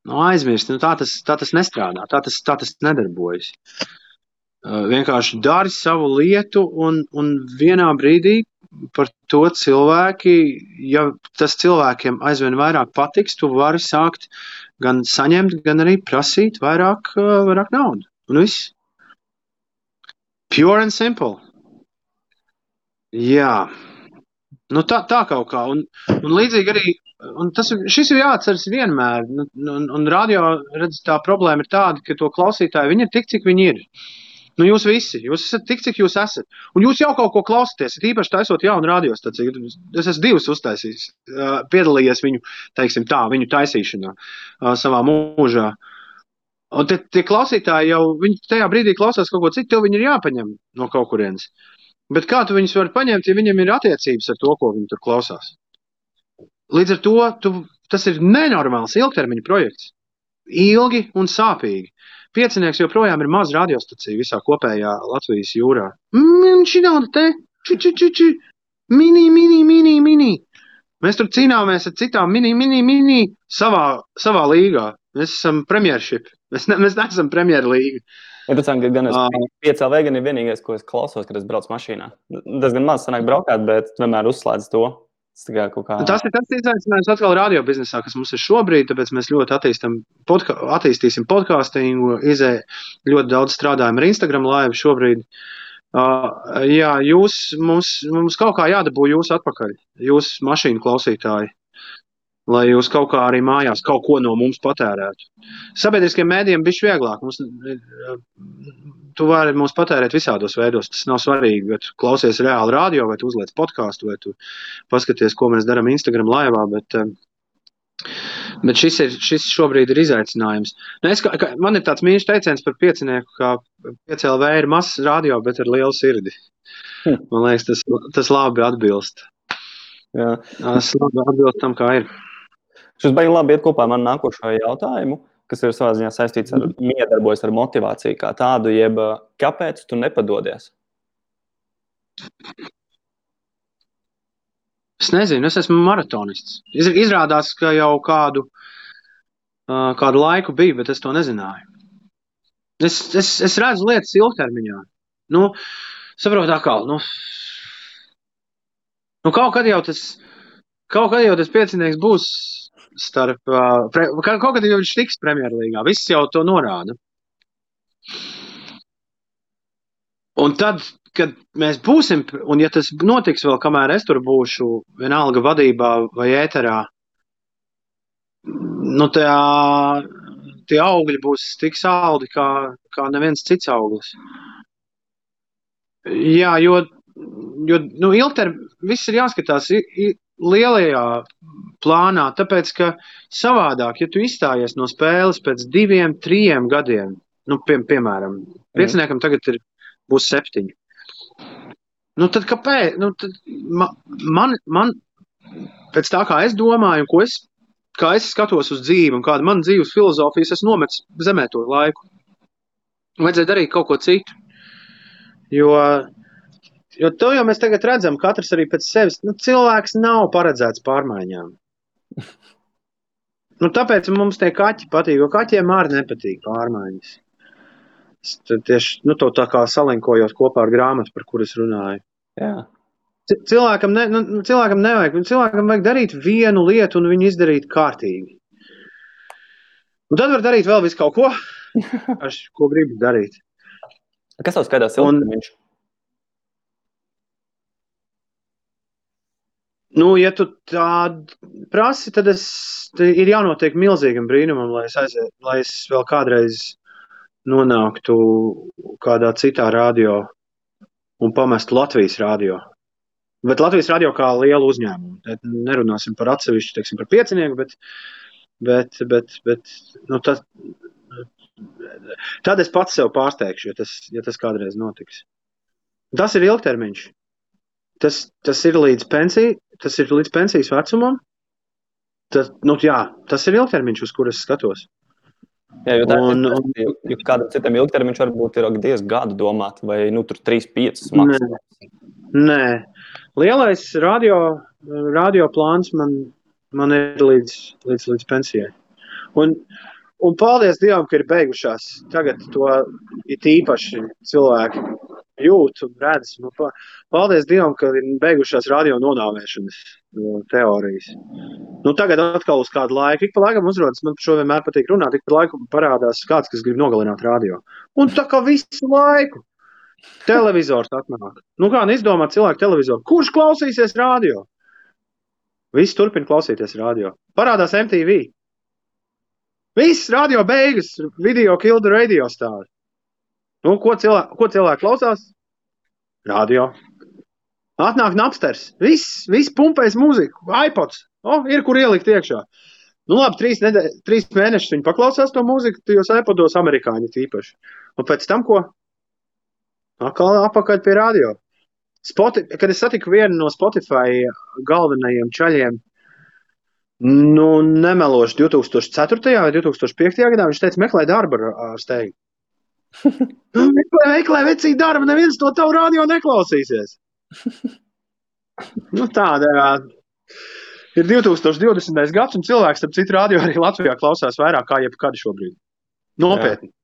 Nu, aizmirst, nu, tā, tas, tā tas nestrādā, tā tas, tā tas nedarbojas. Vienkārši dari savu lietu, un, un vienā brīdī par to cilvēki, ja tas cilvēkiem aizvien vairāk patiks, tu vari sākt gan saņemt, gan arī prasīt vairāk, vairāk naudas. Un viss. Pure and simple. Jā, nu tā, tā kaut kā. Un, un līdzīgi arī Un tas, šis ir jāatceras vienmēr. Un, un, un radio redz, tā problēma ir tāda, ka to klausītāji viņi ir tik, cik viņi ir. Nu, jūs visi, jūs esat tik, cik jūs esat. Un jūs jau kaut ko klausāties. Īpaši taisot jaunu radiostaciju. Es esmu divus uztaisījis, piedalījies viņu, teiksim, tā, viņu taisīšanā savā mūžā. Un tie, tie klausītāji jau tajā brīdī klausās kaut ko citu, tev viņi ir jāpaņem no kaut kurienes. Bet kā tu viņus vari paņemt, ja viņiem ir attiecības ar to, ko viņi tur klausās? Līdz ar to tu, tas ir nenormāls ilgtermiņa projekts. Ilgi un sāpīgi. Piecinieks joprojām ir maza radiostacija visā kopējā Latvijas jūrā. Šī nauda te, či, či, či, či. mini, mini, mini, mini. Mēs tur cīnāmies ar citām mini, mini, mini savā, savā līgā. Mēs esam premjership. Mēs, ne, mēs neesam premjerlīga. Tu saki, gan es uh, piecēlē, gan ir vienīgais, ko es klausos, kad es braucu mašīnā. Tas gan maz sanāk braukāt, bet vienmēr uzslēdz to. Kā... Tas ir tas izaicinājums atkal radio biznesā, kas mums ir šobrīd, tāpēc mēs ļoti podka attīstīsim podkāstingu, ļoti daudz strādājam ar Instagram laivu šobrīd. Uh, jā, jūs, mums, mums kaut kā jādabū jūs atpakaļ, jūs mašīnu klausītāji, lai jūs kaut kā arī mājās kaut ko no mums patērētu. Sabiedriskiem mēdījiem bija vieglāk. Mums, tu vari mūs patērēt visādos veidos. Tas nav svarīgi, vai tu klausies reāli radio, vai tu uzliec podkāstu, vai tu paskaties, ko mēs darām Instagram laivā. Bet, eh, bet šis, ir, šis šobrīd ir izaicinājums. Nu, es, ka, man ir tāds mīļš teiciens par piecinieku, ka piecēlē ir mazs radio, bet ar lielu sirdi. Hm. Man liekas, tas, tas labi atbilst. Jā. Tas labi atbilst tam, kā ir. Šis beigas labi iet kopā ar manu nākošo jautājumu kas ir savā ziņā saistīts ar miedarbojas ar motivāciju kā tādu, jeb kāpēc tu nepadodies? Es nezinu, es esmu maratonists. Izrādās, ka jau kādu, uh, kādu laiku bija, bet es to nezināju. Es, es, es redzu lietas ilgtermiņā. Nu, saprotu, kā nu, nu, kaut kad jau tas, kaut kad jau tas piecinieks būs starp. Uh, kaut kad viņš tiks Premjerlīgā, viss jau to norāda. Un tad, kad mēs būsim, un ja tas notiks vēl, kamēr es tur būšu, vienalga vadībā vai ēterā, nu tā, tie augļi būs tik saldi, kā, kā neviens cits auglis. Jā, jo, jo nu, ilgtermiņā viss ir jāskatās lielajā plānā, tāpēc ka savādāk, ja tu izstājies no spēles pēc diviem, trim gadiem, nu, pie, piemēram, pieciniekam tagad ir, būs septiņi. Nu, tad kāpēc? Nu, tad man, man, man, pēc tā kā es domāju, ko es, kā es skatos uz dzīvi un kāda man dzīves filozofijas, es nometu zemē to laiku. Vajadzēja darīt kaut ko citu. Jo Jo to jau mēs tagad redzam, katrs arī pēc sevis. Nu, cilvēks nav paredzēts pārmaiņām. Nu, tāpēc mums tie kaķi patīk, jo kaķiem arī nepatīk pārmaiņas. Tad tieši nu, to tā kā salinkojot kopā ar grāmatu, par kuras runāju. Jā. Cilvēkam, ne, nu, cilvēkam nevajag. Cilvēkam vajag darīt vienu lietu un viņu izdarīt kārtīgi. Un tad var darīt vēl visu kaut ko, ko gribi darīt. Kas tev skaidrs? Un, viņš? Nu, ja tu tādu prasi, tad es, ir jānotiek milzīgam brīnumam, lai es, aiziet, lai es vēl kādreiz nonāktu kādā citā radio un pamestu Latvijas radio. Bet Latvijas radio kā lielu uzņēmumu. Tad nerunāsim par atsevišķu, teiksim, par piecinieku, bet, bet, bet, bet nu, tad, tad es pats sev pārsteigšu, ja tas, ja tas kādreiz notiks. Tas ir ilgtermiņš. Tas, tas ir līdz pensijai, tas ir līdz pensijas vecumam. Tas, nu, jā, tas ir ilgtermiņš, uz kuras skatos. Jā, jo, un, ir, un, jo kādam citam ilgtermiņš varbūt ir diezgan gadu domāt, vai nu, tur 3, 5 maksas. Nē, nē. lielais radio, radio plāns man, man ir līdz, līdz, līdz pensijai. Un, un paldies Dievam, ka ir beigušās. Tagad to ir īpaši cilvēki jūt un redz. Nu, pa, paldies Dievam, ka ir beigušās radio nonāvēšanas uh, teorijas. Nu, tagad atkal uz kādu laiku, ik pa laikam uzrodas, man par šo vienmēr patīk runāt, ik pa laiku parādās kāds, kas grib nogalināt radio. Un tā kā visu laiku. Televizors atnāk. Nu, kā izdomāt cilvēku televizoru? Kurš klausīsies radio? Visi turpina klausīties radio. Parādās MTV. Viss radio beigas, video kilda radio stāv. Nu, ko, cilvēki, ko cilvēki klausās? Radio. Atnāk napsters. Viss, viss pumpēs mūziku, iPods. O, ir kur ielikt iekšā. Nu, labi, trīs, nedē, trīs mēnešus viņi paklausās to mūziku, tajos iPodos amerikāņi tīpaši. Un pēc tam ko? Atkal apakaļ pie radio. Spoti, kad es satiku vienu no Spotify galvenajiem čaļiem, nu, nemelošu 2004. vai 2005. gadā, viņš teica, meklē darbu ar steigtu. Meklē, meklē vecīgu darbu, neviens to tavu radio neklausīsies. nu, tāda ir 2020. gads, un cilvēks, starp citu, radio arī Latvijā klausās vairāk kā jebkad šobrīd. Nopietni. Jā.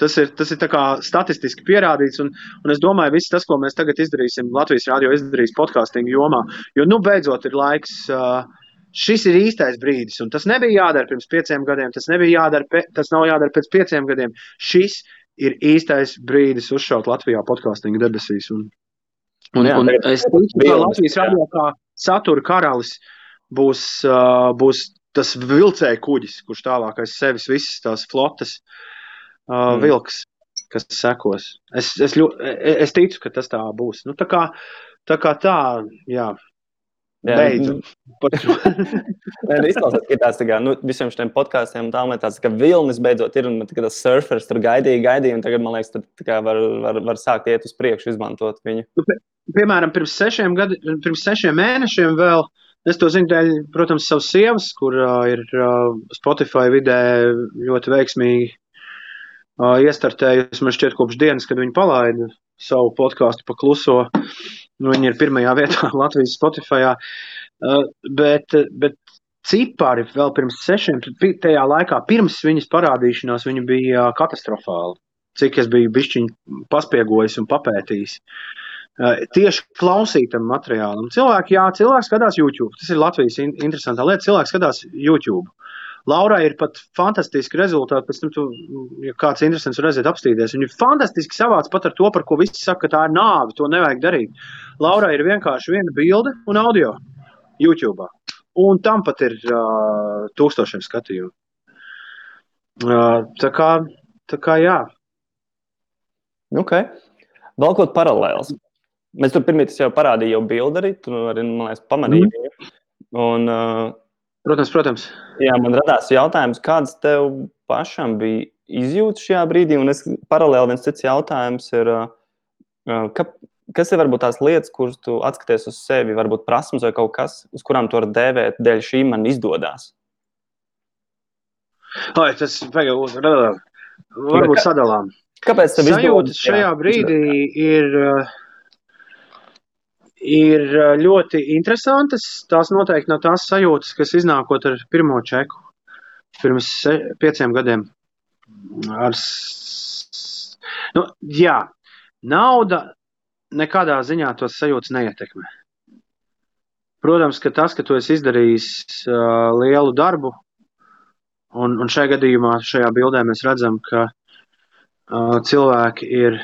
Tas ir, tas ir statistiski pierādīts, un, un es domāju, viss tas, ko mēs tagad izdarīsim, Latvijas rādio izdarīs podkāstingu jomā, jo nu beidzot ir laiks. Uh, šis ir īstais brīdis, un tas nebija jādara pirms pieciem gadiem, tas, jādara, tas nav jādara pēc pieciem gadiem. Šis ir īstais brīdis uzšaut Latvijā podkāstinga debesīs. Un, un, jā, un es ticu, ka Latvijas rādio kā satura karalis būs, uh, būs tas vilcēja kuģis, kurš tālāk aiz sevis visas tās flotas uh, mm. vilks, kas sekos. Es, es, ļu, es ticu, ka tas tā būs. Nu, tā kā tā, kā tā jā. Jā, Beidzu. Nē, nu, izklausās, ka tās tā kā, nu, visiem šiem podkāstiem tā, tāds, ka vilnis beidzot ir, un tas surfers tur gaidīja, gaidīja, tagad, man liekas, tā kā var, var, var sākt iet uz priekšu, izmantot viņu. Nu, pie, piemēram, pirms sešiem, gadi, pirms sešiem mēnešiem vēl, es to zinu dēļ, protams, savas sievas, kur uh, ir uh, Spotify vidē ļoti veiksmīgi uh, iestartējusi. Man šķiet, kopš dienas, kad viņi palaida savu podkāstu pa kluso. Nu, viņi ir pirmajā vietā Latvijas Spotify. Uh, bet, bet cipari vēl pirms sešiem, tajā laikā, pirms viņas parādīšanās, viņi bija katastrofāli. Cik es biju bišķiņi paspiegojis un papētījis. Uh, tieši klausītam materiālam. Cilvēki, jā, cilvēks skatās YouTube. Tas ir Latvijas in interesantā lieta. Cilvēks skatās YouTube. Laurai ir pat fantastiski rezultāti. Pēc tam, tu, ja kāds interesants var aiziet apstīties, viņi ir fantastiski savāc pat ar to, par ko visi saka, ka tā ir nāve, to nevajag darīt. Laurai ir vienkārši viena bilde un audio YouTube. Un tam pat ir uh, tūkstošiem skatījumu. Uh, tā kā, tā kā jā. Okay. Vēl kaut paralēls. Mēs tur pirmie jau parādījām jau bildi, arī tu arī, man liekas, pamanīji mm. viņu. Un, uh, Protams, protams. Jā, man radās jautājums, kāds tev pašam bija izjūta šajā brīdī, un es paralēli viens cits jautājums ir, ka, kas ir varbūt tās lietas, kuras tu atskaties uz sevi, varbūt prasmes vai kaut kas, uz kurām tu vari dēvēt, dēļ šī man izdodas? Ai, tas vajag, varbūt sadalām. Kāpēc tev izdodas? Šajā brīdī ir. Uh, ir ļoti interesantas. Tās noteikti nav tās sajūtas, kas iznākot ar pirmo čeku pirms pieciem gadiem. Ar, nu, jā, nauda nekādā ziņā tos sajūtas neietekmē. Protams, ka tas, ka tu esi izdarījis uh, lielu darbu, un, un šajā gadījumā, šajā bildē mēs redzam, ka uh, cilvēki ir,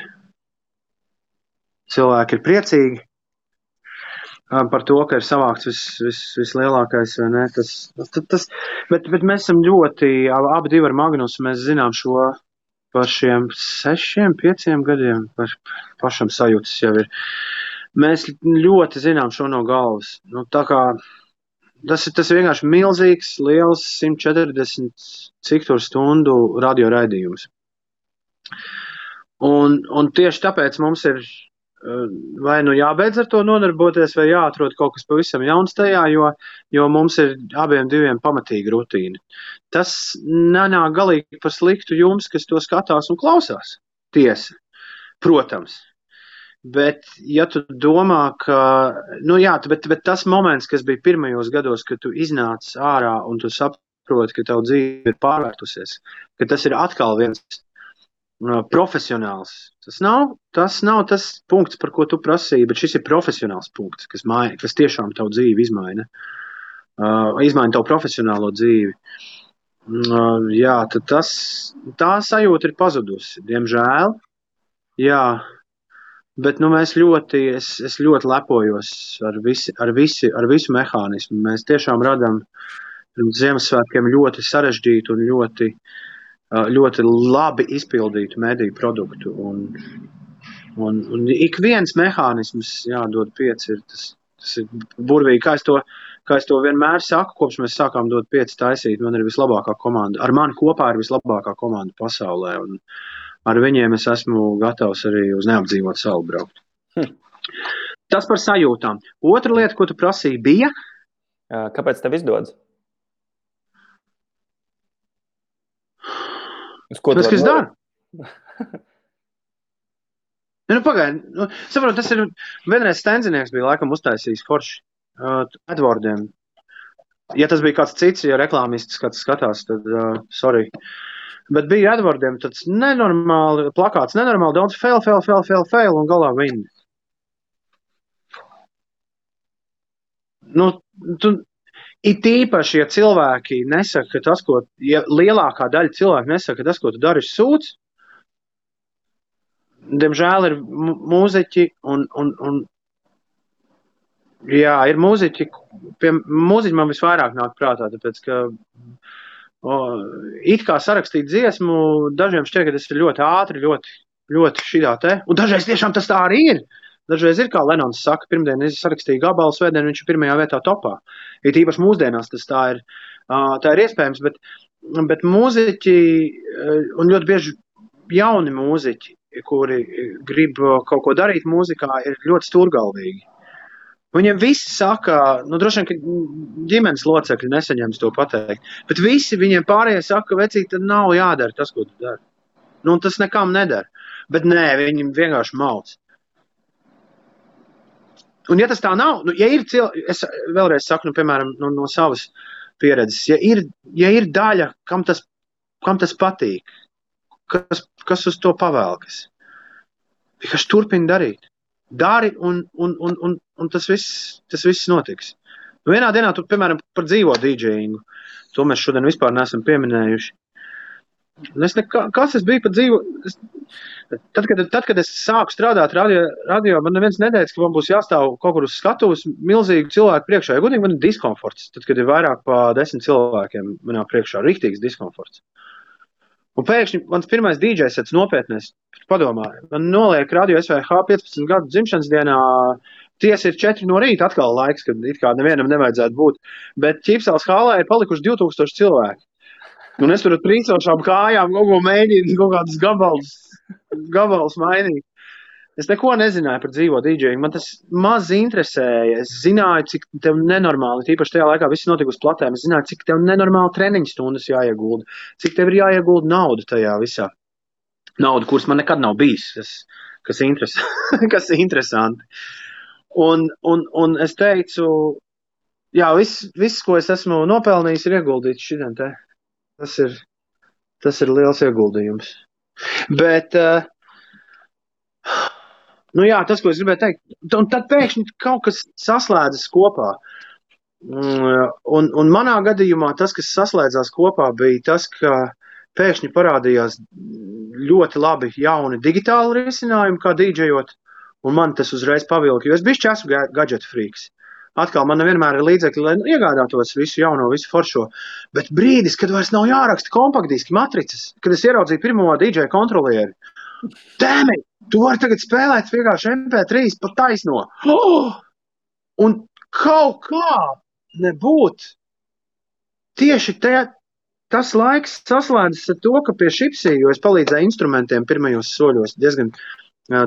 cilvēki ir priecīgi, par to, ka ir savākts vis, vis, vislielākais. Tas, tas, tas, bet, bet mēs esam ļoti, abi divi ar Magnus, mēs zinām šo par šiem sešiem, pieciem gadiem, par pašam sajūtas jau ir. Mēs ļoti zinām šo no galvas. Nu, tā kā tas ir tas vienkārši milzīgs, liels 140 cik tur stundu radio raidījums. Un, un tieši tāpēc mums ir vai nu jābeidz ar to nodarboties, vai jāatrod kaut kas pavisam jauns tajā, jo, jo mums ir abiem diviem pamatīga rutīna. Tas nenāk galīgi par sliktu jums, kas to skatās un klausās. Tiesa, protams. Bet, ja tu domā, ka, nu jā, bet, bet tas moments, kas bija pirmajos gados, kad tu iznāc ārā un tu saproti, ka tavu dzīve ir pārvērtusies, ka tas ir atkal viens profesionāls. Tas nav, tas nav tas punkts, par ko tu prasīji, bet šis ir profesionāls punkts, kas, maina, kas tiešām tavu dzīvi izmaina. Uh, izmaina tavu profesionālo dzīvi. Uh, jā, tas, tā sajūta ir pazudusi. Diemžēl. Jā, bet nu, mēs ļoti, es, es ļoti lepojos ar, visi, ar, visi, ar visu mehānismu. Mēs tiešām radām Ziemassvētkiem ļoti sarežģītu un ļoti uh, ļoti labi izpildītu mediju produktu. Un, un, un ik viens mehānisms, jādod pieci, ir tas, tas ir burvīgi. Kā es, to, kā es to vienmēr saku, kopš mēs sākām dot pieci taisīt, man ir vislabākā komanda. Ar mani kopā ir vislabākā komanda pasaulē. Un ar viņiem es esmu gatavs arī uz neapdzīvotu salu braukt. Hm. Tas par sajūtām. Otra lieta, ko tu prasīji, bija. Kāpēc tev izdodas? Uz ko tas dara? nu, Pagaidiet, nu, saprotu, tas ir vienreiz Stenzinieks bija laikam uztaisījis forši uh, Edvardiem. Ja tas bija kāds cits, ja reklāmists kāds skatās, tad uh, sorry. Bet bija Edvardiem tāds nenormāli plakāts, nenormāli daudz fail, fail, fail, fail, fail un galā viņi. Nu, tu, It īpaši, ja cilvēki nesaka, ka tas, ko ja lielākā daļa cilvēku nesaka, ka tas, ko tu dari, ir sūds, diemžēl ir mūziķi un, un, un jā, ir mūziķi, pie mūziķi man visvairāk nāk prātā, tāpēc, ka o, it kā sarakstīt dziesmu, dažiem šķiet, ka tas ir ļoti ātri, ļoti, ļoti šitā te, un dažreiz tiešām tas tā arī ir. Dažreiz ir, kā Lenons saka, pirmdien es sarakstīju gabalu, svētdien viņš ir pirmajā vietā topā. Ir īpaši mūsdienās tas tā ir, tā ir iespējams, bet, bet mūziķi un ļoti bieži jauni mūziķi, kuri grib kaut ko darīt mūzikā, ir ļoti stūrgalvīgi. Viņiem visi saka, nu, droši vien, ka ģimenes locekļi nesaņems to pateikt, bet visi viņiem pārējie saka, ka vecīt, tad nav jādara tas, ko tu dari. Nu, tas nekam nedara. Bet nē, viņi vienkārši mauc. Un, ja tas tā nav, nu, ja ir cilvēki, es vēlreiz saku, nu, piemēram, no, no savas pieredzes, ja ir, ja ir daļa, kam tas, kam tas patīk, kas, kas uz to pavēlkas, vienkārši turpini darīt. Dari, un, un, un, un, un tas, viss, tas viss notiks. Nu, vienā dienā, tu, piemēram, par dzīvo dīdžingu, to mēs šodien vispār neesam pieminējuši. Es nekā, kas es biju par dzīvu? Es, tad, kad, tad, kad es sāku strādāt radio, radio man neviens neteica, ka man būs jāstāv kaut kur uz skatuves milzīgi cilvēku priekšā. Ja godīgi, man ir diskomforts. Tad, kad ir vairāk par desmit cilvēkiem manā priekšā, rīktīgs diskomforts. Un pēkšņi mans pirmais dīdžers ir nopietnēs. Padomāju, man noliek radio SVH 15 gadu dzimšanas dienā. Tiesa ir 4 no rīta atkal laiks, kad it kā nevienam nevajadzētu būt. Bet ķipsels hālē ir palikuši 2000 cilvēki. Un es tur ar trīsošām kājām kaut ko mēģinu, kaut kādus gabalus, gabalus mainīt. Es neko nezināju par dzīvo dīdžeju. Man tas maz interesēja. Es zināju, cik tev nenormāli, tīpaši tajā laikā viss notika uz platēm. Es zināju, cik tev nenormāli treniņu stundas jāiegulda, cik tev ir jāiegulda nauda tajā visā. Nauda, kuras man nekad nav bijis, kas, kas, interes, kas ir interesanti. Un, un, un es teicu, jā, viss, viss, ko es esmu nopelnījis, ir ieguldīts šitien te. Tas ir, tas ir liels ieguldījums. Bet, uh, nu jā, tas, ko es gribēju teikt, un tad pēkšņi kaut kas saslēdzas kopā. Mm, un, un manā gadījumā tas, kas saslēdzās kopā, bija tas, ka pēkšņi parādījās ļoti labi jauni digitāli risinājumi, kā dīdžejot, un man tas uzreiz pavilka, jo es biju času gadget freaks. Atkal man nevienmēr ir līdzekļi, lai iegādātos visu jauno, visu foršo. Bet brīdis, kad vairs nav jāraksta kompaktdiski matricas, kad es ieraudzīju pirmo DJ kontrolieri, Dēmī, tu vari tagad spēlēt vienkārši MP3 pa taisno. Oh! Un kaut kā nebūt tieši te, tas laiks saslēdzas ar to, ka pie šipsī, jo es palīdzēju instrumentiem pirmajos soļos diezgan,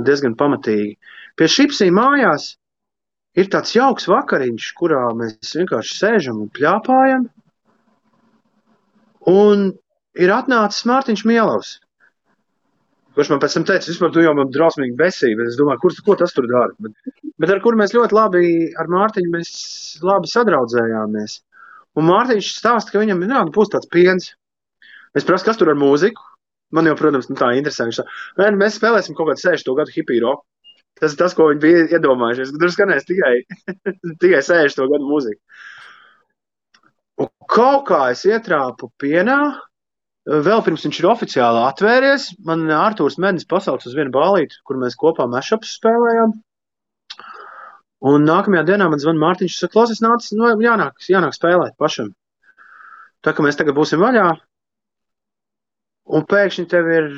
diezgan pamatīgi. Pie šipsī mājās ir tāds jauks vakariņš, kurā mēs vienkārši sēžam un pļāpājam. Un ir atnācis Mārtiņš Mielovs. Kurš man pēc tam teica, vispār tu jau man drausmīgi besīji, bet es domāju, kur, ko tas tur dara. Bet, bet ar kur mēs ļoti labi, ar Mārtiņu mēs labi sadraudzējāmies. Un Mārtiņš stāsta, ka viņam vienalga būs tāds piens. Es prasu, kas tur ar mūziku. Man jau, protams, nu, tā interesē. Viņš tā, mēs spēlēsim kaut kādu 60. gadu hipiju roku. Tas ir tas, ko viņi bija iedomājušies. Tur skanēs tikai, tikai 60. gadu mūzika. Un kaut kā es ietrāpu pienā. Vēl pirms viņš ir oficiāli atvērties, man Arthurs Mēnesis pasauca uz vienu balīti, kur mēs kopā mešapus spēlējām. Un nākamajā dienā man zvanīja Mārtiņš, kas saka, klausies, nāc, nu, jānāk, jānāk spēlēt pašam. Tā kā mēs tagad būsim vaļā, Un pēkšņi tev ir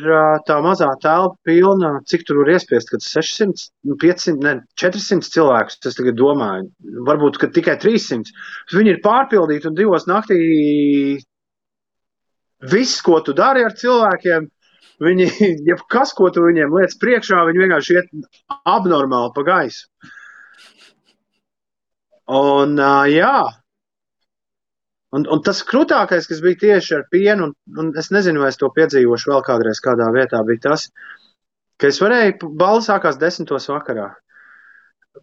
tā mazā telpa pilna, cik tur var iespiest, kad 600, 500, ne, 400 cilvēkus. Es tagad domāju, varbūt tikai 300. Viņi ir pārpildīti un divos naktī viss, ko tu dari ar cilvēkiem, viņi, ja kas, ko tu viņiem liec priekšā, viņi vienkārši iet abnormāli pa gaisu. Un, jā, Un, un tas krūtākais, kas bija tieši ar pienu, un, un es nezinu, vai es to piedzīvošu vēl kādreiz kādā vietā, bija tas, ka es varēju, balva sākās desmitos vakarā.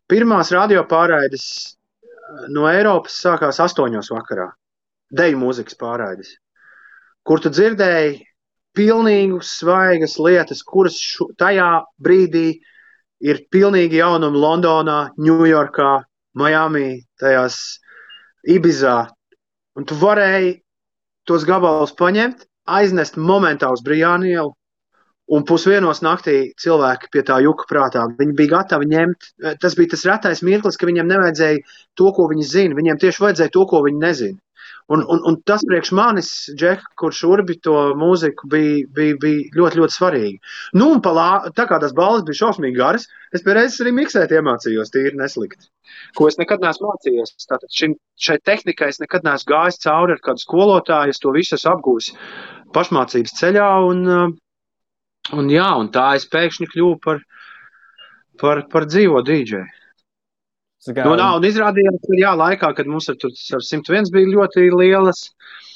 Pirmās radio pārraides eh, no Eiropas sākās astoņos vakarā. Deju mūzikas pārraides, kur tu dzirdēji pilnīgi svaigas lietas, kuras šu, tajā brīdī ir pilnīgi jaunumi Londonā, Ņujorkā, Miami, tajās Ibizā, Un tu varēji tos gabalus paņemt, aiznest momentā uz Brīānu ielu. Un pusdienos naktī cilvēki pie tā juka prātā. Viņi bija gatavi ņemt. Tas bija tas retais mirklis, ka viņiem nevajadzēja to, ko viņi zina. Viņiem tieši vajadzēja to, ko viņi nezina. Un, un, un tas priekš manis, Džek, kurš urbi to mūziku, bija, bija, bija ļoti, ļoti svarīgi. Nu, un palā, tā kā tas balvas bija šausmīgi garas, es pēc reizes arī miksēt iemācījos tīri neslikti. Ko es nekad neesmu mācījies. Tātad šim, šai tehnikai es nekad neesmu gājis cauri ar kādu skolotāju, es to visu esmu apgūs pašmācības ceļā. Un, un, jā, un tā es pēkšņi kļuvu par, par, par dzīvo dīdžeju. Kā... Nu, nav, un izrādījās, ka jā, laikā, kad mums ar, tur, ar 101 bija ļoti lielas, uh,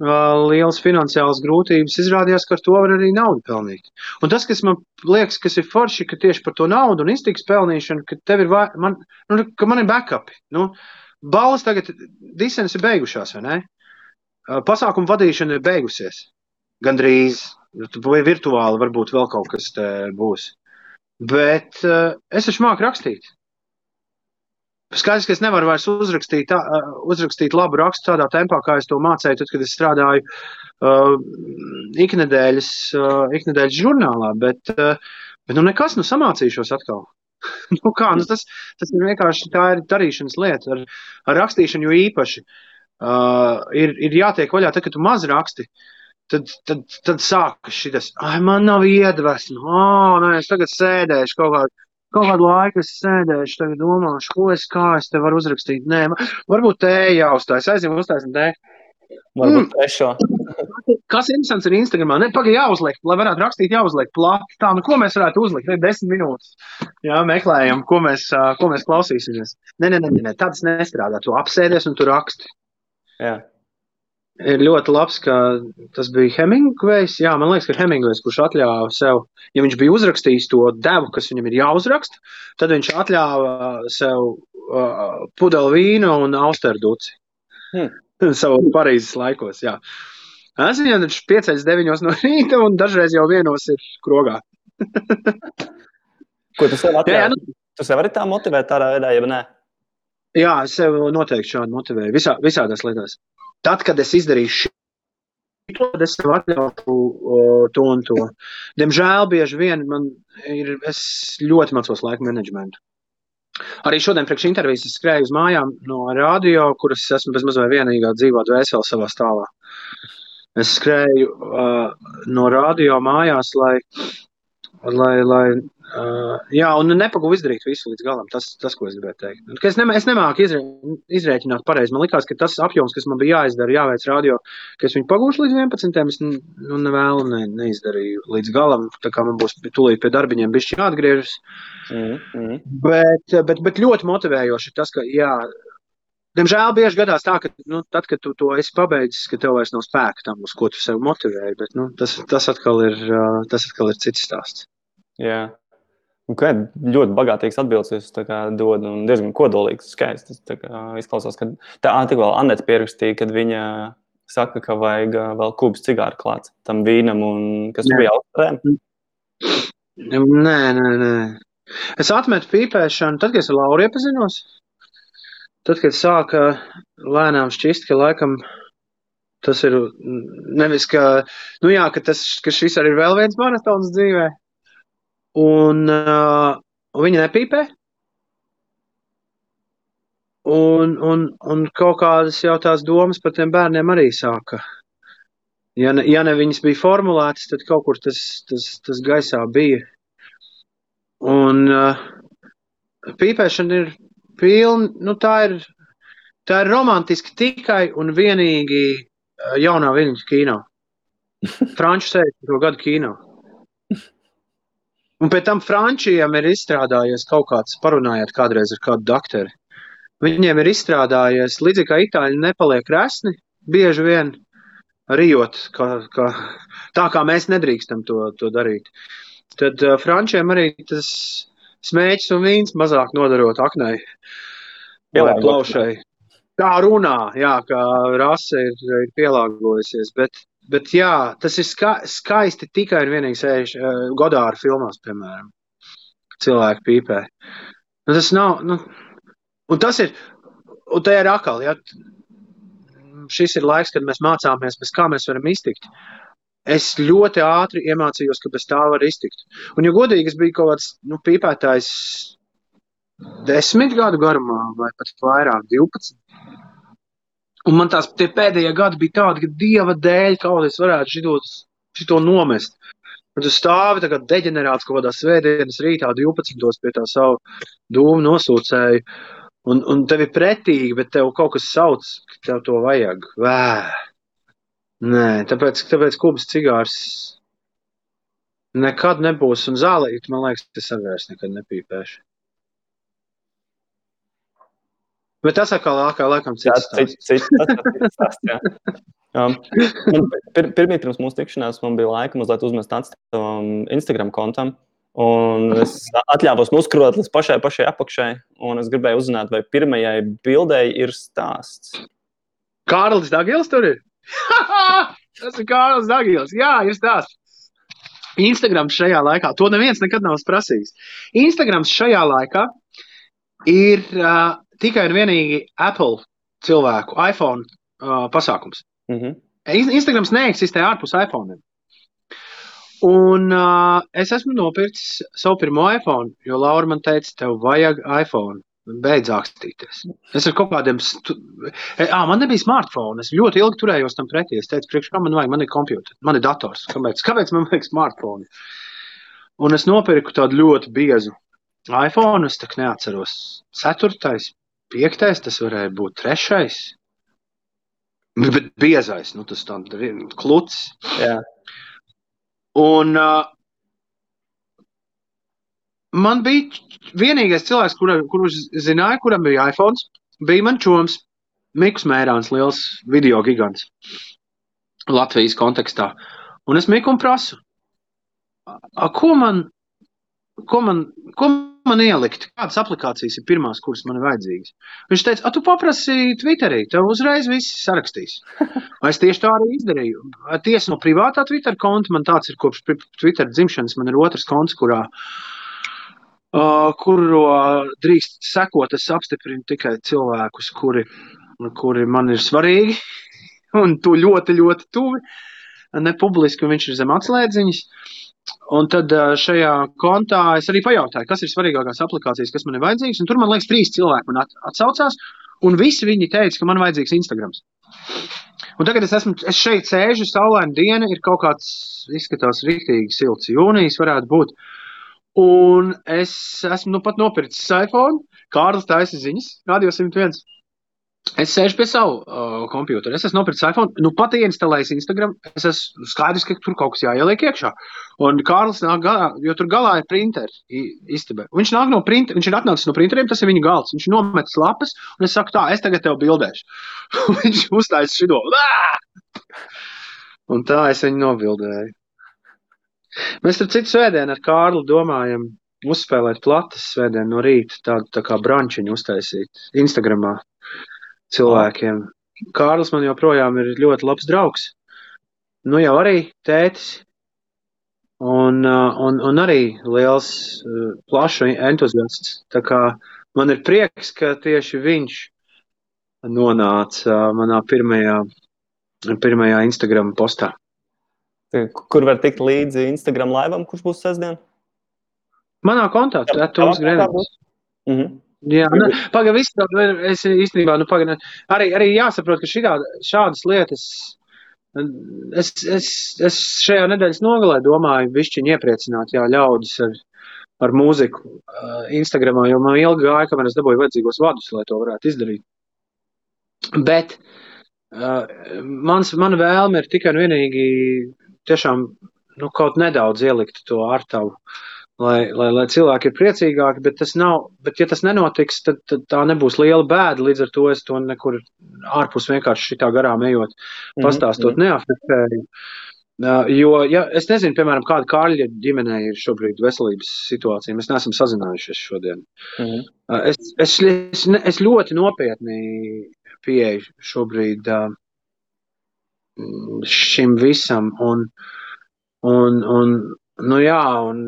lielas finansiālas grūtības, izrādījās, ka ar to var arī naudu pelnīt. Un tas, kas man liekas, kas ir forši, ka tieši par to naudu un instinktu pelnīšanu, ka tev ir, man, nu, ka man ir backupi. Nu, balvas tagad, disenas ir beigušās, vai ne? Pasākumu vadīšana ir beigusies. Gandrīz, vai virtuāli varbūt vēl kaut kas būs. Bet uh, es taču māku rakstīt. Skaidrs, ka es nevaru vairs uzrakstīt, tā, uzrakstīt labu rakstu tādā tempā, kā es to mācīju, tad, kad es strādāju uh, iknedēļas, uh, iknedēļas žurnālā. Bet, uh, bet nu nekas, nu samācīšos atkal. nu kā, nu tas, tas ir vienkārši tā ir darīšanas lieta. Ar, ar rakstīšanu jo īpaši uh, ir, ir jātiek vaļā, tad, kad tu maz raksti. Tad, tad, tad sākas šis, ah, man nav iedvesmas, oh, nē, es tagad sēdēšu kaut kādā Kaut kādu laiku es sēdēšu, tagad domāšu, ko es kā es te varu uzrakstīt. Nē, varbūt te jāuzstājas, aizjām uzstājas te. Varbūt mm. trešo. Kas interesants ir Instagramā? Nē, pagaidi jāuzliek, lai varētu rakstīt, jāuzliek plati. Tā, nu ko mēs varētu uzlikt? Ne, desmit minūtes. Jā, meklējam, ko mēs, ko mēs klausīsimies. Nē, nē, nē, nē, tāds nestrādā. Tu apsēdies un tu raksti. Jā ir ļoti labs, ka tas bija Hemingvejs. Jā, man liekas, ka Hemingvejs, kurš atļāva sev, ja viņš bija uzrakstījis to devu, kas viņam ir jāuzraksta, tad viņš atļāva sev uh, pudeli vīnu un austerduci. Hmm. Savos Parīzes laikos, jā. Es viņam taču piecēļas deviņos no rīta un dažreiz jau vienos ir krogā. Ko tu sev atļāvi? Jā, jā, nu... Tu sev arī tā motivēt tādā veidā, ja ne? Jā, es sev noteikti šādi motivēju. Visā, visādās lietās. Tad, kad es izdarīšu šo, tad es sev atļautu uh, to un to. Diemžēl bieži vien man ir, es ļoti mācos laika menedžmentu. Arī šodien, priekš intervijas, es skrēju uz mājām no radio, kuras esmu bez mazliet vienīgā dzīvā dvēselē savā stāvā. Es skrēju uh, no radio mājās, lai, lai, lai Uh, jā, un nepagūvu izdarīt visu līdz galam. Tas, tas ko es gribēju teikt. Es, ne, es nemāku izrē, izrēķināt pareizi. Man liekas, ka tas apjoms, kas man bija jāizdara, jāveic radio, ka es viņu pagūšu līdz 11. Es nu, nevēlu ne, neizdarīju līdz galam. Tā kā man būs tūlīt pie darbiņiem bišķi jāatgriežas. Mm, mm. Bet, bet, bet ļoti motivējoši tas, ka, jā, Diemžēl bieži gadās tā, ka nu, tad, kad tu to esi pabeidzis, ka tev vairs nav spēka tam, uz ko tu sev motivēji. Bet nu, tas, tas, atkal ir, tas atkal ir cits stāsts. Jā. Kā, ļoti bagātīgs atbildes dod un diezgan kodolīgs, skaists. Izklausās, ka tā tikko Anita pierakstīja, kad viņa saka, ka vajag vēl kubus cigāru klāt tam vīnam, un kas tur bija austrēm. Nē, nē, nē. Es atmetu pīpēšanu, tad, kad es ar Lauru iepazinos. Tad, kad sāka lēnām šķist, ka laikam tas ir nevis, ka, nu jā, ka, tas, ka šis arī ir vēl viens maratons dzīvē, un, uh, un viņi nepīpē. Un, un, un kaut kādas jau tās domas par tiem bērniem arī sāka. Ja ne, ja ne viņas bija formulētas, tad kaut kur tas, tas, tas gaisā bija. Un uh, pīpēšana ir pilna, nu tā ir, tā ir romantiski tikai un vienīgi uh, jaunā viļņu kino. Franču 60. gadu kino. Un pēc tam frančiem ir izstrādājies kaut kāds, parunājot kādreiz ar kādu doktoru. Viņiem ir izstrādājies, līdzīgi kā itāļi nepaliek resni, bieži vien rijot, kā, kā, tā kā mēs nedrīkstam to, to darīt. Tad uh, frančiem arī tas smēķis un vīns mazāk nodarot aknai plaušai. Tā runā, jā, kā rase ir, ir pielāgojusies, bet, bet jā, tas ir ska, skaisti tikai un vienīgi sēž uh, Godāra filmās, piemēram, cilvēki pīpē. Nu, tas nav, nu, Un tas ir, un tā ir akali, ja šis ir laiks, kad mēs mācāmies, bez kā mēs varam iztikt. Es ļoti ātri iemācījos, ka bez tā var iztikt. Un, ja godīgi, es biju kaut kāds nu, pīpētājs desmit gadu garumā, vai pat vairāk, 12. Un man tās pēdējie gadi bija tādi, ka dieva dēļ kaut es varētu šitos, šito nomest. Un tu stāvi tagad deģenerāts kaut kādā svētdienas rītā 12. pie tā savu dūmu nosūcēju. Un, un tev ir pretīgi, bet tev kaut kas sauc, ka tev to vajag. Vē. Nē, tāpēc, tāpēc kubas cigārs nekad nebūs. Un zālīt, man liekas, tas vairs nekad nepīpēšu. Bet tas atkal laikam, cits stāsts. Cits, cits stāsts, jā. Um, pir, pirmie pirms mūsu tikšanās man bija laika mazliet uzmest atstavam Instagram kontam. Un es atļāvos noskrot līdz pašai, pašai apakšai, un es gribēju uzzināt, vai pirmajai bildei ir stāsts. Kārlis Dagils tur ir. Tas ir Kārlis Dagils. Jā, ir stāsts. Instagrams šajā laikā, to neviens nekad nav prasījis. Instagrams šajā laikā ir uh, tikai un vienīgi Apple cilvēku iPhone uh, pasākums. Mm -hmm. Instagrams neeksistē ārpus iPhone. Un uh, es esmu nopircis savu pirmo iPhone, jo Laura man teica, tev vajag iPhone. Beidz ākstīties. Es ar kaut kādiem. Stu... À, man nebija smartphone. Es ļoti ilgi turējos tam pretī. Es teicu, priekš kā man vajag, man ir kompjuters, man ir dators. Kāpēc, kāpēc man vajag smartphone? Un es nopirku tādu ļoti biezu iPhone. Es tā neatceros. Ceturtais, piektais, tas varēja būt trešais. Bet biezais, nu tas tāds kluts. Jā. Un uh, man bija vienīgais cilvēks, kurš zināja, kuram bija iPhone, bija mans čoms, Mikls Mērāns, liels video gigants Latvijas kontekstā. Un es Mikam prasu, ko man, ko man, ko man ielikt, kādas aplikācijas ir pirmās, kuras man ir vajadzīgas. Viņš teica, ah, tu paprasi Twitterī, tev uzreiz viss sarakstīs. Es tieši tā arī izdarīju. Tiesa no privātā Twitter konta, man tāds ir kopš Twitter dzimšanas, man ir otrs konts, kurā, uh, kuru drīkst sekot, es apstiprinu tikai cilvēkus, kuri, kuri man ir svarīgi un tu ļoti, ļoti tuvi. Ne publiski, un viņš ir zem atslēdziņas. Uh, Un tad šajā kontā es arī pajautāju, kas ir svarīgākās aplikācijas, kas man ir vajadzīgas. Tur man liekas, trīs cilvēki man atsaucās, un visi viņi teica, ka man vajadzīgs Instagram. Un tagad es esmu es šeit, sēžu, saulaina diena, ir kaut kāds, izskatās, rīktīgi silts jūnijas, varētu būt. Un es esmu nu pat nopircis iPhone, Kārlis taisa ziņas, Radio 101. Es sēžu pie savu uh, kompjutera. Es esmu nopircis iPhone, nu pat ieinstalējis Instagram. Es esmu skaidrs, ka tur kaut kas jāieliek iekšā. Un Kārlis nāk galā, jo tur galā ir printeri istabā. Viņš nāk no printera, viņš ir atnācis no printeriem, tas ir viņa galds. Viņš nometas lapas, un es saku, tā, es tagad tev bildēšu. viņš uzstājas šito. un tā es viņu nobildēju. Mēs ar citu svētdienu ar Kārlu domājam uzspēlēt plates svētdienu no rīta, tādu tā kā brančiņu uztaisīt Instagramā cilvēkiem. Kārlis man joprojām ir ļoti labs draugs. Nu, jau arī tētis. Un, uh, un, un arī liels, uh, plašs entuziasts. Tā kā man ir prieks, ka tieši viņš nonāca manā pirmajā, pirmajā Instagram postā. Kur var tikt līdzi Instagram laivam, kurš būs sestdien? Manā kontaktā, Toms Grēns. Mm -hmm. Jā, nu, pagaidi, es īstenībā, nu, pagaidi, arī, arī jāsaprot, ka šitā, šādas lietas, es, es, es šajā nedēļas nogalē domāju, višķiņi iepriecināt, jā, ļaudis ar, ar mūziku uh, Instagramā, jo man ilgi gāja, kamēr es dabūju vajadzīgos vadus, lai to varētu izdarīt. Bet uh, mans, mana vēlme ir tikai un vienīgi tiešām, nu, kaut nedaudz ielikt to ar tavu lai, lai, lai cilvēki ir priecīgāki, bet tas nav, bet ja tas nenotiks, tad, tad tā nebūs liela bēda, līdz ar to es to nekur ārpus vienkārši šitā garām ejot, mhm, pastāstot mm -hmm. neafektēju. Uh, jo, ja, es nezinu, piemēram, kāda Kārļa ģimenē ir šobrīd veselības situācija. Mēs neesam sazinājušies šodien. Mm -hmm. uh, es, es, es, es ļoti nopietni pieeju šobrīd uh, šim visam. Un, un, un, nu jā, un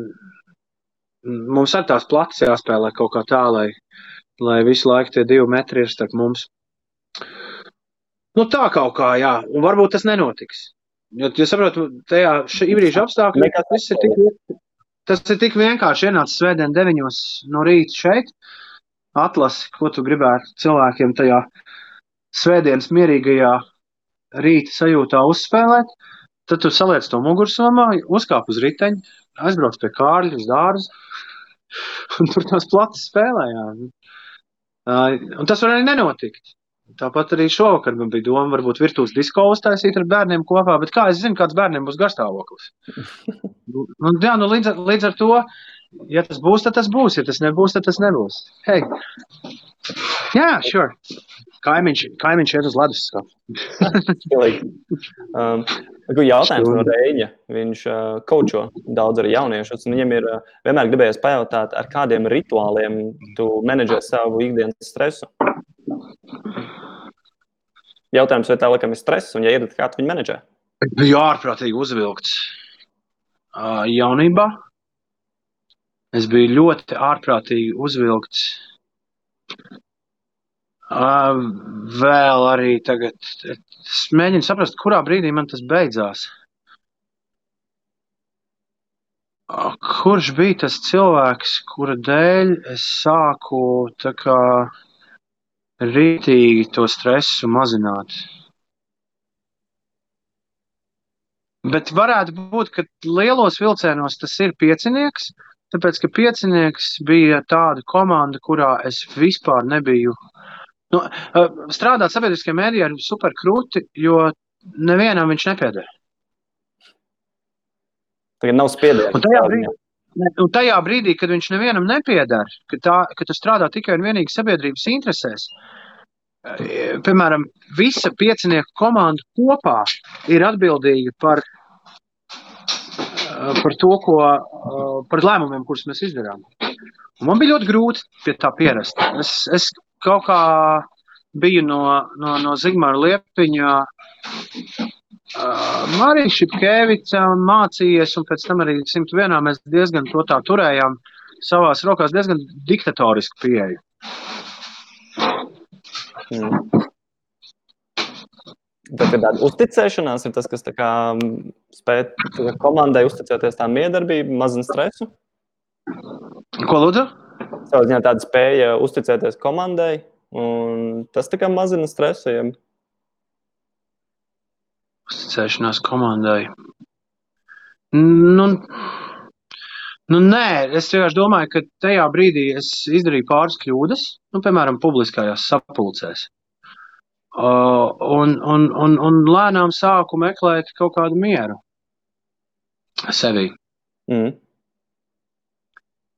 mums ar tās plats jāspēlē kaut kā tā, lai, lai visu laiku tie divi metri ir starp mums. Nu, tā kaut kā, jā, un varbūt tas nenotiks. Jo, ja saprotu, tajā brīža apstākļi, tas ir tik, tas ir tik vienkārši ienācis svētdien deviņos no rīta šeit, atlasi, ko tu gribētu cilvēkiem tajā svētdienas mierīgajā rīta sajūtā uzspēlēt, tad tu saliec to mugursomā, uzkāp uz riteņa, aizbrauc pie Kārļa uz dārzu, un tur tās plats spēlējām. Un tas var arī nenotikt. Tāpat arī šovakar man bija doma, varbūt virtuves disko uztaisīt ar bērniem kopā, bet kā es zinu, kāds bērniem būs garstāvoklis. nu, jā, nu līdz, ar, līdz ar to, ja tas būs, tad tas būs, ja tas nebūs, tad tas nebūs. Hei! Jā, sure. Kaimiņš, kaimiņš iet uz ledus um, Jautājums no Reņģa. Viņš uh, kočo daudz arī jauniešus. Viņam ir uh, vienmēr gribējies pajautāt, ar kādiem rituāliem tu menedžē savu ikdienas stresu. Jautājums, vai tā laikam ir stress, un ja ir, kā tu viņu menedžē? Biju ārprātīgi uzvilkts uh, jaunībā. Es biju ļoti ārprātīgi uzvilkts. Uh, vēl arī tagad Es mēģinu saprast, kurā brīdī man tas beidzās. Kurš bija tas cilvēks, kura dēļ es sāku kā rītīgi to stresu mazināt? Bet varētu būt, ka lielos vilcienos tas ir piecinieks, tāpēc ka piecinieks bija tāda komanda, kurā es vispār nebiju Nu, strādāt sabiedriskajā mēdījā ir super krūti, jo nevienam viņš nepieder. Tagad nav spiediena. Un tajā, brīdī, un tajā brīdī, kad viņš nevienam nepieder, ka, tā, ka tu strādā tikai un vienīgi sabiedrības interesēs, piemēram, visa piecinieku komanda kopā ir atbildīga par, par to, ko, par lēmumiem, kurus mēs izdarām. Un man bija ļoti grūti pie tā pierast. Es, es kaut kā biju no, no, no Zigmāra Liepiņa. Uh, Marija Šepkevica mācījies, un pēc tam arī 101. mēs diezgan to tā turējām savās rokās, diezgan diktatorisku pieeju. Mm. Tad ir tāda uzticēšanās, ir tas, kas spēj komandai uzticēties tā miedarbība, mazina stresu. Ko lūdzu? savā ziņā tāda spēja uzticēties komandai, un tas tā kā mazina stresu. Ja. Uzticēšanās komandai. Nu, nu, nē, es vienkārši domāju, ka tajā brīdī es izdarīju pāris kļūdas, nu, piemēram, publiskajās sapulcēs. Uh, un, un, un, un lēnām sāku meklēt kaut kādu mieru sevī. Mm.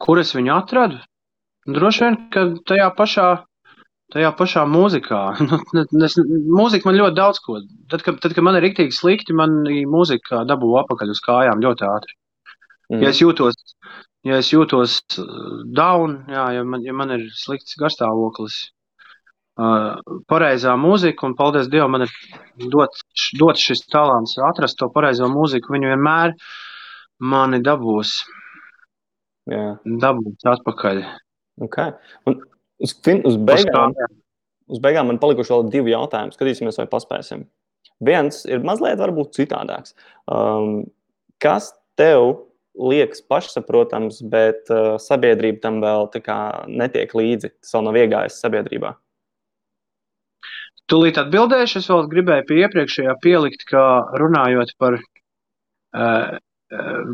Kur es viņu atradu? Droši vien, ka tajā pašā, tajā pašā mūzikā. Nu, es, mūzika man ļoti daudz ko. Tad, kad, tad, kad man ir rīktīgi slikti, man mūzika dabū apakaļ uz kājām ļoti ātri. Mm. Ja es jūtos, ja es jūtos uh, down, jā, ja, man, ja man ir slikts garstāvoklis, pareizā mūzika, un paldies Dievam, man ir dots, dots šis talants atrast to pareizo mūziku. Viņu vienmēr mani dabūs, Jā, dabūs atpakaļ. okay. Un uz, fin- uz Uz beigām, kājām. uz beigām man palikuši vēl divi jautājumi. Skatīsimies, vai paspēsim. Viens ir mazliet varbūt citādāks. Um, kas tev liekas pašsaprotams, bet uh, sabiedrība tam vēl netiek līdzi? Tas vēl nav iegājis sabiedrībā. Tūlīt atbildēšu. Es vēl gribēju pie iepriekšējā pielikt, ka runājot par uh,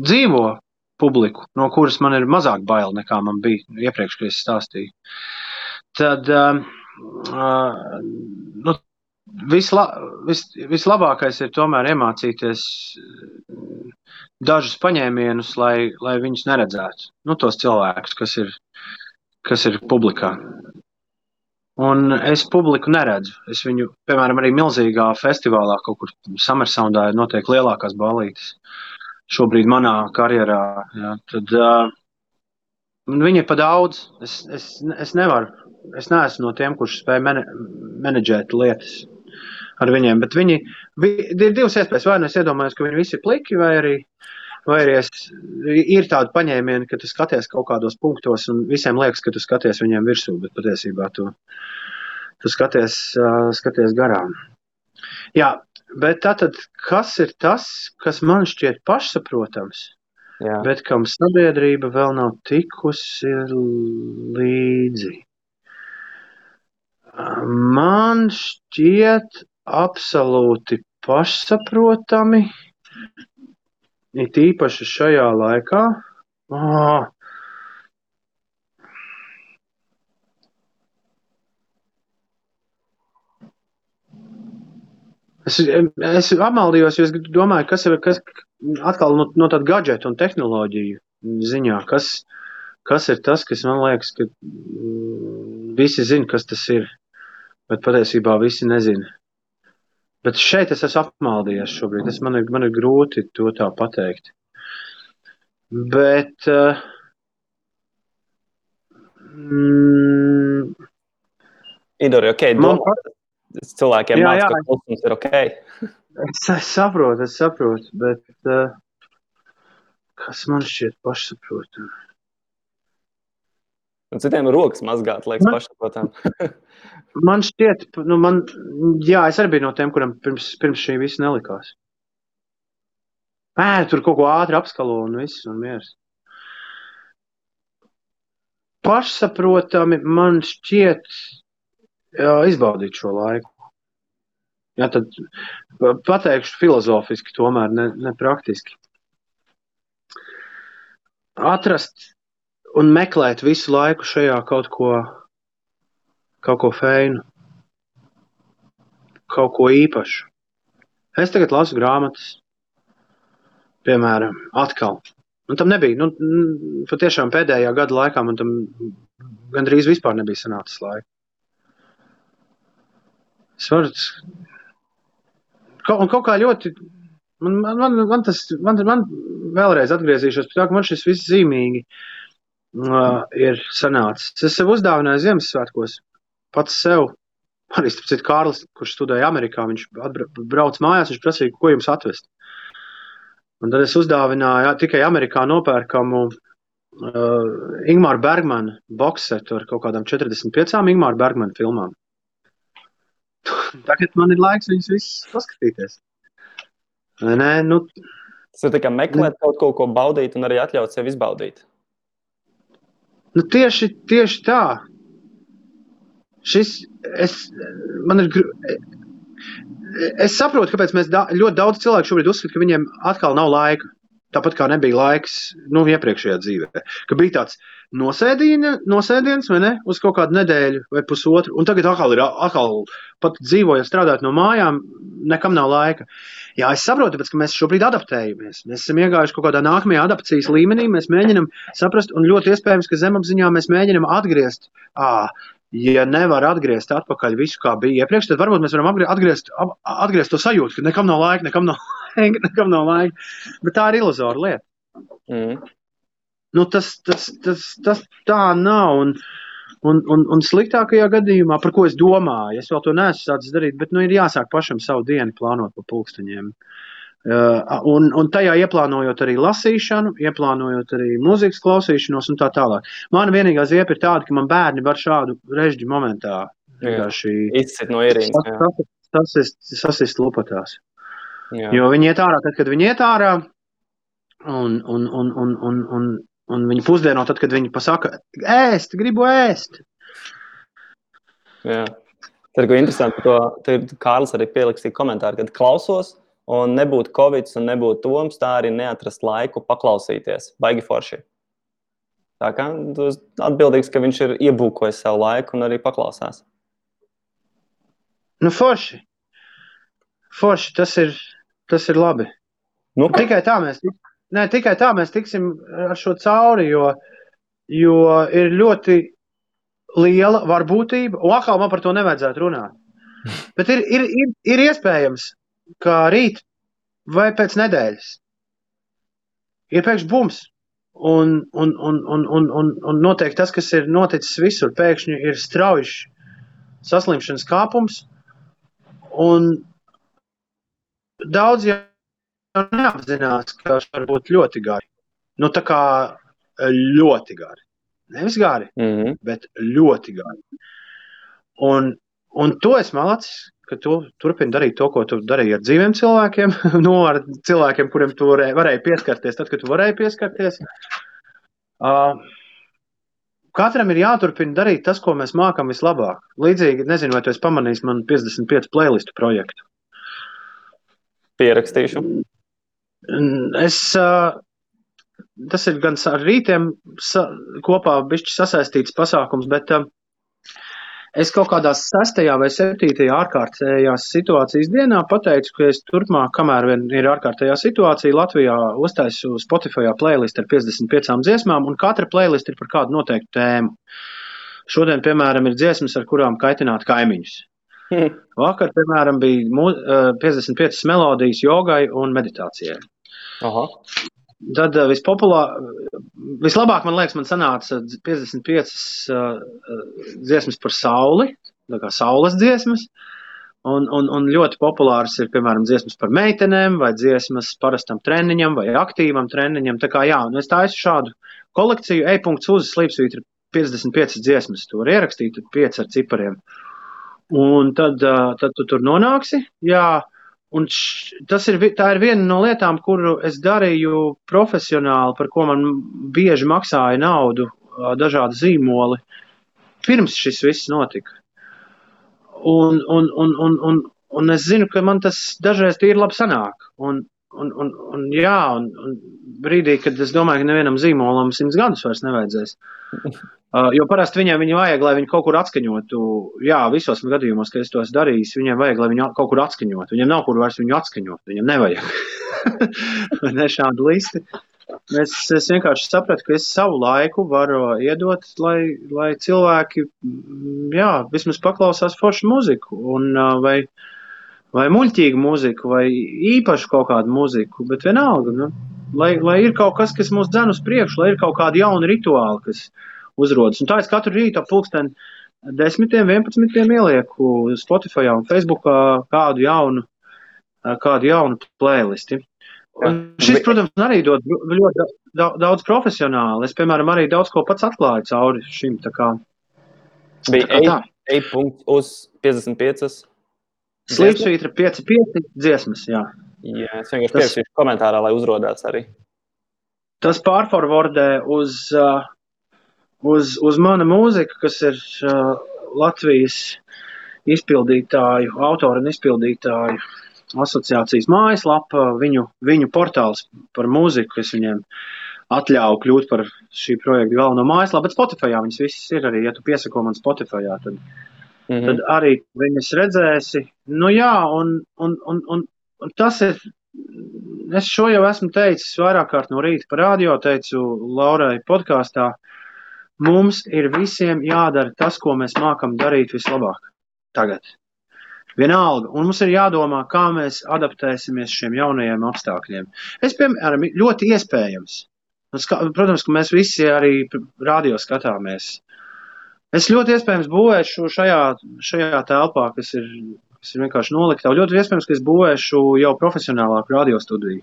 dzīvo publiku, no kuras man ir mazāk bail nekā man bija iepriekš, kad es stāstīju, tad uh, nu, visla, vis, vislabākais ir tomēr iemācīties dažus paņēmienus, lai, lai viņus neredzētu. Nu, tos cilvēkus, kas ir, kas ir publikā. Un es publiku neredzu. Es viņu, piemēram, arī milzīgā festivālā, kaut kur Summersoundā, notiek lielākās balītes. Šobrīd manā karjerā. Jā, tad, uh, viņi ir pa daudz. Es, es, es nevaru. Es neesmu no tiem, kurš spēj mene, menedžēt lietas ar viņiem. Bet viņi vi, ir divas iespējas. Vai nu es iedomājos, ka viņi visi ir pliki, vai arī, vai arī es, ir tādi paņēmieni, ka tu skaties kaut kādos punktos, un visiem liekas, ka tu skaties viņiem virsū, bet patiesībā tu, tu skaties, uh, skaties garām. Jā, bet tātad, kas ir tas, kas man šķiet pašsaprotams, Jā, bet kam sabiedrība vēl nav tikusi līdzi? Man šķiet absolūti pašsaprotami, it īpaši šajā laikā. Es, es apmaldījos, jo es domāju, kas ir kas, atkal no, no tāda gadžeta un tehnoloģiju ziņā, kas, kas ir tas, kas man liekas, ka mm, visi zina, kas tas ir, bet patiesībā visi nezina. Bet šeit es esmu apmaldījies šobrīd. Es, man, ir, man ir grūti to tā pateikt. Bet. Uh, mm, Idori, ok, man, domā, cilvēkiem Jā, mācās, jā. ka klusums ir ok. es, es saprotu, es saprotu, bet uh, kas man šķiet pašsaprotami? Un citiem rokas mazgāt, liekas, Man- pašsaprotam. Man šķiet, nu, man, jā, es arī biju no tiem, kuriem pirms, pirms šī viss nelikās. Nē, tur kaut ko ātri apskalo un viss, un miers. Pašsaprotami man šķiet jā, izbaudīt šo laiku. Jā, tad pateikšu filozofiski, tomēr ne, ne praktiski. Atrast un meklēt visu laiku šajā kaut ko, kaut ko feinu, kaut ko īpašu. Es tagad lasu grāmatas, piemēram, atkal. Un tam nebija, nu, patiešām pēdējā gada laikā man tam gandrīz vispār nebija sanācis laika. Es varu, kaut, kaut kā ļoti, man, man, man, man tas, man, man vēlreiz atgriezīšos pie tā, ka man šis viss zīmīgi uh, ir sanācis. Es sev uzdāvināju Ziemassvētkos pats sev. Arī starp citu, Kārlis, kurš studēja Amerikā, viņš brauc mājās, viņš prasīja, ko jums atvest. Un tad es uzdāvināju jā, tikai Amerikā nopērkamu uh, Ingmāra Bergmana boxetu ar kaut kādām 45 Ingmāra Bergmana filmām. Tagad man ir laiks viņus visus paskatīties. Nē, nu, Tas ir kā meklēt kaut ko, ko baudīt, un arī atļaut sev izbaudīt. Nu tieši, tieši tā. Šis, es, man ir, gru- es saprotu, kāpēc mēs da, ļoti daudz cilvēku šobrīd uzskata, ka viņiem atkal nav laika. Tāpat kā nebija laiks nu, iepriekšējā dzīvē. Ka bija tāds nosēdiens vai ne, uz kaut kādu nedēļu vai pusotru, un tagad atkal ir atkal, pat dzīvojot, strādājot no mājām, nekam nav laika. Jā, es saprotu, tāpēc, ka mēs šobrīd adaptējamies. Mēs esam iegājuši kaut kādā nākamajā adaptācijas līmenī, mēs mēģinām saprast, un ļoti iespējams, ka zemapziņā mēs mēģinām atgriezt. À, ja nevar atgriezt atpakaļ visu, kā bija iepriekš, tad varbūt mēs varam atgriezt, atgriezt to sajūtu, ka nekam nav laika, nekam nav laika, nekam nav laika. Bet tā ir iluzora lieta. Mm. Nu, tas, tas, tas, tas tā nav. Un, Un, un, un sliktākajā gadījumā, par ko es domāju, es vēl to neesmu sācis darīt, bet nu, ir jāsāk pašam savu dienu plānot pa pulksteņiem. Uh, un, un tajā ieplānojot arī lasīšanu, ieplānojot arī mūzikas klausīšanos un tā tālāk. Mana vienīgā ziepa ir tāda, ka man bērni var šādu režģi momentā vienkārši izcīt no ierīces. Tas ir sasist lupatās. Jā. Jo viņi iet ārā, tad, kad viņi iet ārā, un, un, un, un, un, un, un viņi pusdieno, tad, kad viņi pasaka, ēst, gribu ēst. Jā. Tad, ko interesanti, to Kārlis arī pielikstīja komentāru, kad klausos, un nebūtu Covid un nebūtu Toms, tā arī neatrast laiku paklausīties. Baigi forši. Tā kā tas atbildīgs, ka viņš ir iebūkojis savu laiku un arī paklausās. Nu, forši. Forši tas ir, tas ir labi. Nu, ka... tikai, tā mēs, ne, tikai tā mēs tiksim ar šo cauri, jo, jo ir ļoti liela varbūtība, un atkal man par to nevajadzētu runāt. Bet ir, ir, ir, ir iespējams, kā rīt vai pēc nedēļas. Ir pēkšņi bums. Un, un, un, un, un, un, un noteikti tas, kas ir noticis visur, pēkšņi ir strauji saslimšanas kāpums. Un daudz jau neapzinās, ka tas var būt ļoti gari. Nu, tā kā ļoti gari. Nevis gari, mm -hmm. bet ļoti gari. Un, un to es malacis, ka tu turpini darīt to, ko tu darīji ar dzīviem cilvēkiem, no ar cilvēkiem, kuriem tu varēji, varēji pieskarties, tad, kad tu varēji pieskarties. Uh, Katram ir jāturpina darīt tas, ko mēs mākam vislabāk. Līdzīgi, nezinu, vai tu esi pamanījis man 55 playlistu projektu. Pierakstīšu. Es, tas ir gan ar rītiem kopā bišķi sasaistīts pasākums, bet Es kaut kādā sestajā vai septītajā ārkārtējās situācijas dienā pateicu, ka es turpmāk, kamēr vien ir ārkārtējā situācija, Latvijā uztaisu Spotify playlist ar 55 dziesmām, un katra playlist ir par kādu noteiktu tēmu. Šodien, piemēram, ir dziesmas, ar kurām kaitināt kaimiņus. Vakar, piemēram, bija 55 melodijas jogai un meditācijai. Aha. Tad uh, vispopulā, vislabāk, man liekas, man sanāca 55 uh, dziesmas par sauli, tā kā saules dziesmas. Un, un, un ļoti populārs ir, piemēram, dziesmas par meitenēm, vai dziesmas parastam treniņam, vai aktīvam treniņam. Tā kā jā, un es taisu šādu kolekciju, e-punkts uz slīpsvīt ir 55 dziesmas, to var ierakstīt, 5 ar cipariem. Un tad, tad tu tur nonāksi, jā, Un š, tas ir, tā ir viena no lietām, kuru es darīju profesionāli, par ko man bieži maksāja naudu dažādi zīmoli, pirms šis viss notika. Un, un, un, un, un, un es zinu, ka man tas dažreiz tīri labi sanāk. Un, un, un, un, jā, un, un brīdī, kad es domāju, ka nevienam zīmolam simts gadus vairs nevajadzēs. Uh, jo parasti viņiem viņa vajag, lai viņi kaut kur atskaņotu. Jā, visos gadījumos, kad es to esmu darījis, viņiem vajag, lai viņi kaut kur atskaņotu. Viņiem nav kur vairs viņu atskaņot. Viņiem nevajag ne šādu listi. Es, es vienkārši sapratu, ka es savu laiku varu iedot, lai, lai cilvēki jā, vismaz paklausās foršu muziku. Un, uh, vai, muļķīgu mūziku, vai īpašu kaut kādu mūziku, bet vienalga. Nu, lai, lai ir kaut kas, kas mūs dzen uz priekšu, lai ir kaut kādi jauni rituāli, kas, uzrodas. Un tā es katru rītu ap pulksteni 10, 11 ielieku Spotify un Facebookā kādu jaunu, kādu jaunu playlisti. Un šis, protams, arī dod ļoti daudz profesionāli. Es, piemēram, arī daudz ko pats atklāju cauri šim. Bija e-punkts uz 55. Slīpsvītra 5-5 dziesmas, jā. Jā, es vienkārši pierakstīšu komentārā, lai uzrodās arī. Tas pārforvardē uz uh, uz, uz mana mūzika, kas ir uh, Latvijas izpildītāju, autoru un izpildītāju asociācijas mājaslapa, viņu, viņu portāls par mūziku, kas viņiem atļauj kļūt par šī projekta galveno mājaslapu, bet Spotify viņas visas ir arī, ja tu piesako man Spotify, tad, mm -hmm. tad arī viņas redzēsi. Nu jā, un, un, un, un, un tas ir, es šo jau esmu teicis vairāk kārt no rīta par radio, teicu Laurai podkāstā, Mums ir visiem jādara tas, ko mēs mākam darīt vislabāk tagad. Vienalga, un mums ir jādomā, kā mēs adaptēsimies šiem jaunajiem apstākļiem. Es, piemēram, ļoti iespējams, protams, ka mēs visi arī radio skatāmies. Es ļoti iespējams būvēšu šajā, šajā telpā, kas ir, kas ir vienkārši noliktā. Ļoti iespējams, ka es būvēšu jau profesionālāku radiostudiju,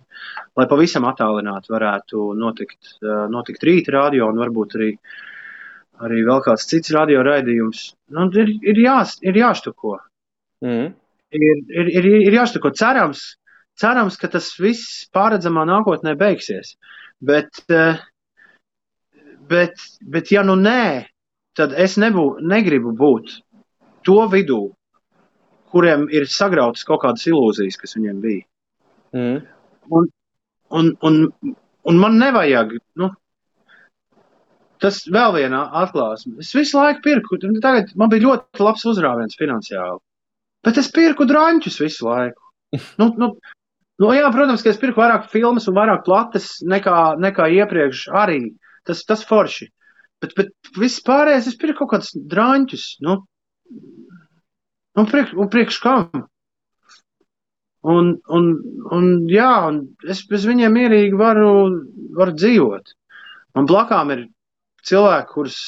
lai pavisam attālināti varētu notikt, notikt rīta radio un varbūt arī, arī vēl kāds cits radio raidījums. Nu, ir, ir, jās, ir jāštuko. Mm. Ir, ir, ir, ir jāštuko. Cerams, cerams, ka tas viss pārredzamā nākotnē beigsies. Bet, bet, bet ja nu nē, tad es nebū, negribu būt to vidū, kuriem ir sagrautas kaut kādas ilūzijas, kas viņiem bija. Mm. Un, un, un, un man nevajag, nu, tas vēl viena atklāsme. Es visu laiku pirku, tagad man bija ļoti labs uzrāviens finansiāli, bet es pirku drāņķus visu laiku. nu, nu, nu, jā, protams, ka es pirku vairāk filmas un vairāk plates nekā, nekā iepriekš arī. Tas, tas forši. Bet, bet viss pārējais, es pirku kaut kādus drāņķus. Nu, un priekš, un priekš kam? Un, un, un, jā, un es bez viņiem mierīgi varu, varu dzīvot. Man blakām ir cilvēki, kurus,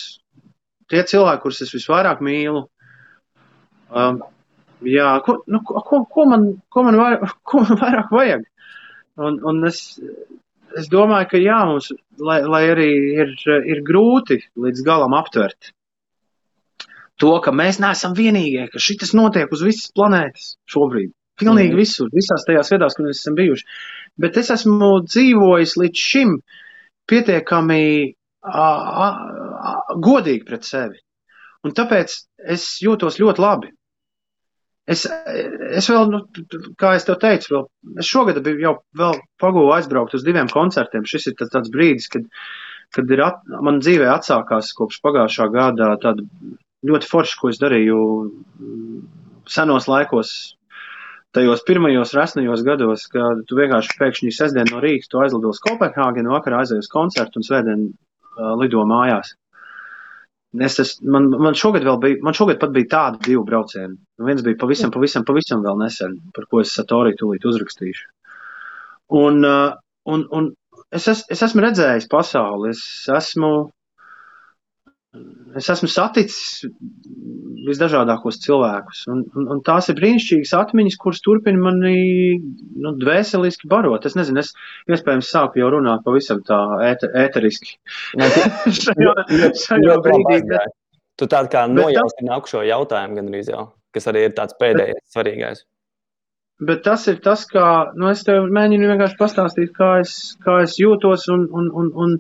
tie cilvēki, kurus es visvairāk mīlu. Um, jā, ko, nu, ko, ko, man, ko, man vairāk, ko man vairāk vajag? Un, un es, es domāju, ka jā, mums, lai, lai arī ir, ir grūti līdz galam aptvert to, ka mēs neesam vienīgie, ka šis notiek uz visas planētas šobrīd. Pilnīgi mm. visur, visās tajās vietās, kur mēs esam bijuši. Bet es esmu dzīvojis līdz šim pietiekami a, a, a, godīgi pret sevi. Un tāpēc es jūtos ļoti labi. Es, es vēl, nu, kā es tev teicu, vēl, es šogad biju jau vēl pagūvu aizbraukt uz diviem koncertiem. Šis ir tāds brīdis, kad, kad ir at, man dzīvē atsākās kopš pagājušā gada tāda ļoti forša, ko es darīju senos laikos, tajos pirmajos resnajos gados, kad tu vienkārši pēkšņi sestdien no rīta aizlido uz Kopenhāgenu, vakarā aizies koncertu un svētdien uh, lido mājās. Es tas, man, man šogad vēl bija, man šogad pat bija tādi divi braucieni. Viens bija pavisam, pavisam, pavisam vēl nesen, par ko es Satoriju tūlīt uzrakstīšu. Un, uh, un, un es, es, es esmu redzējis pasauli, es esmu, es esmu saticis visdažādākos cilvēkus. Un, un, un tās ir brīnišķīgas atmiņas, kuras turpina mani nu, dvēseliski barot. Es nezinu, es iespējams sāku jau runāt pavisam tā ēter, ēteriski. šajā, šajā brīdī. Bet, tu tādu kā nojausti nākušo jautājumu gan arī jau, kas arī ir tāds pēdējais bet, svarīgais. Bet tas ir tas, kā, nu es tev mēģinu vienkārši pastāstīt, kā es, kā es jūtos un, un, un, un,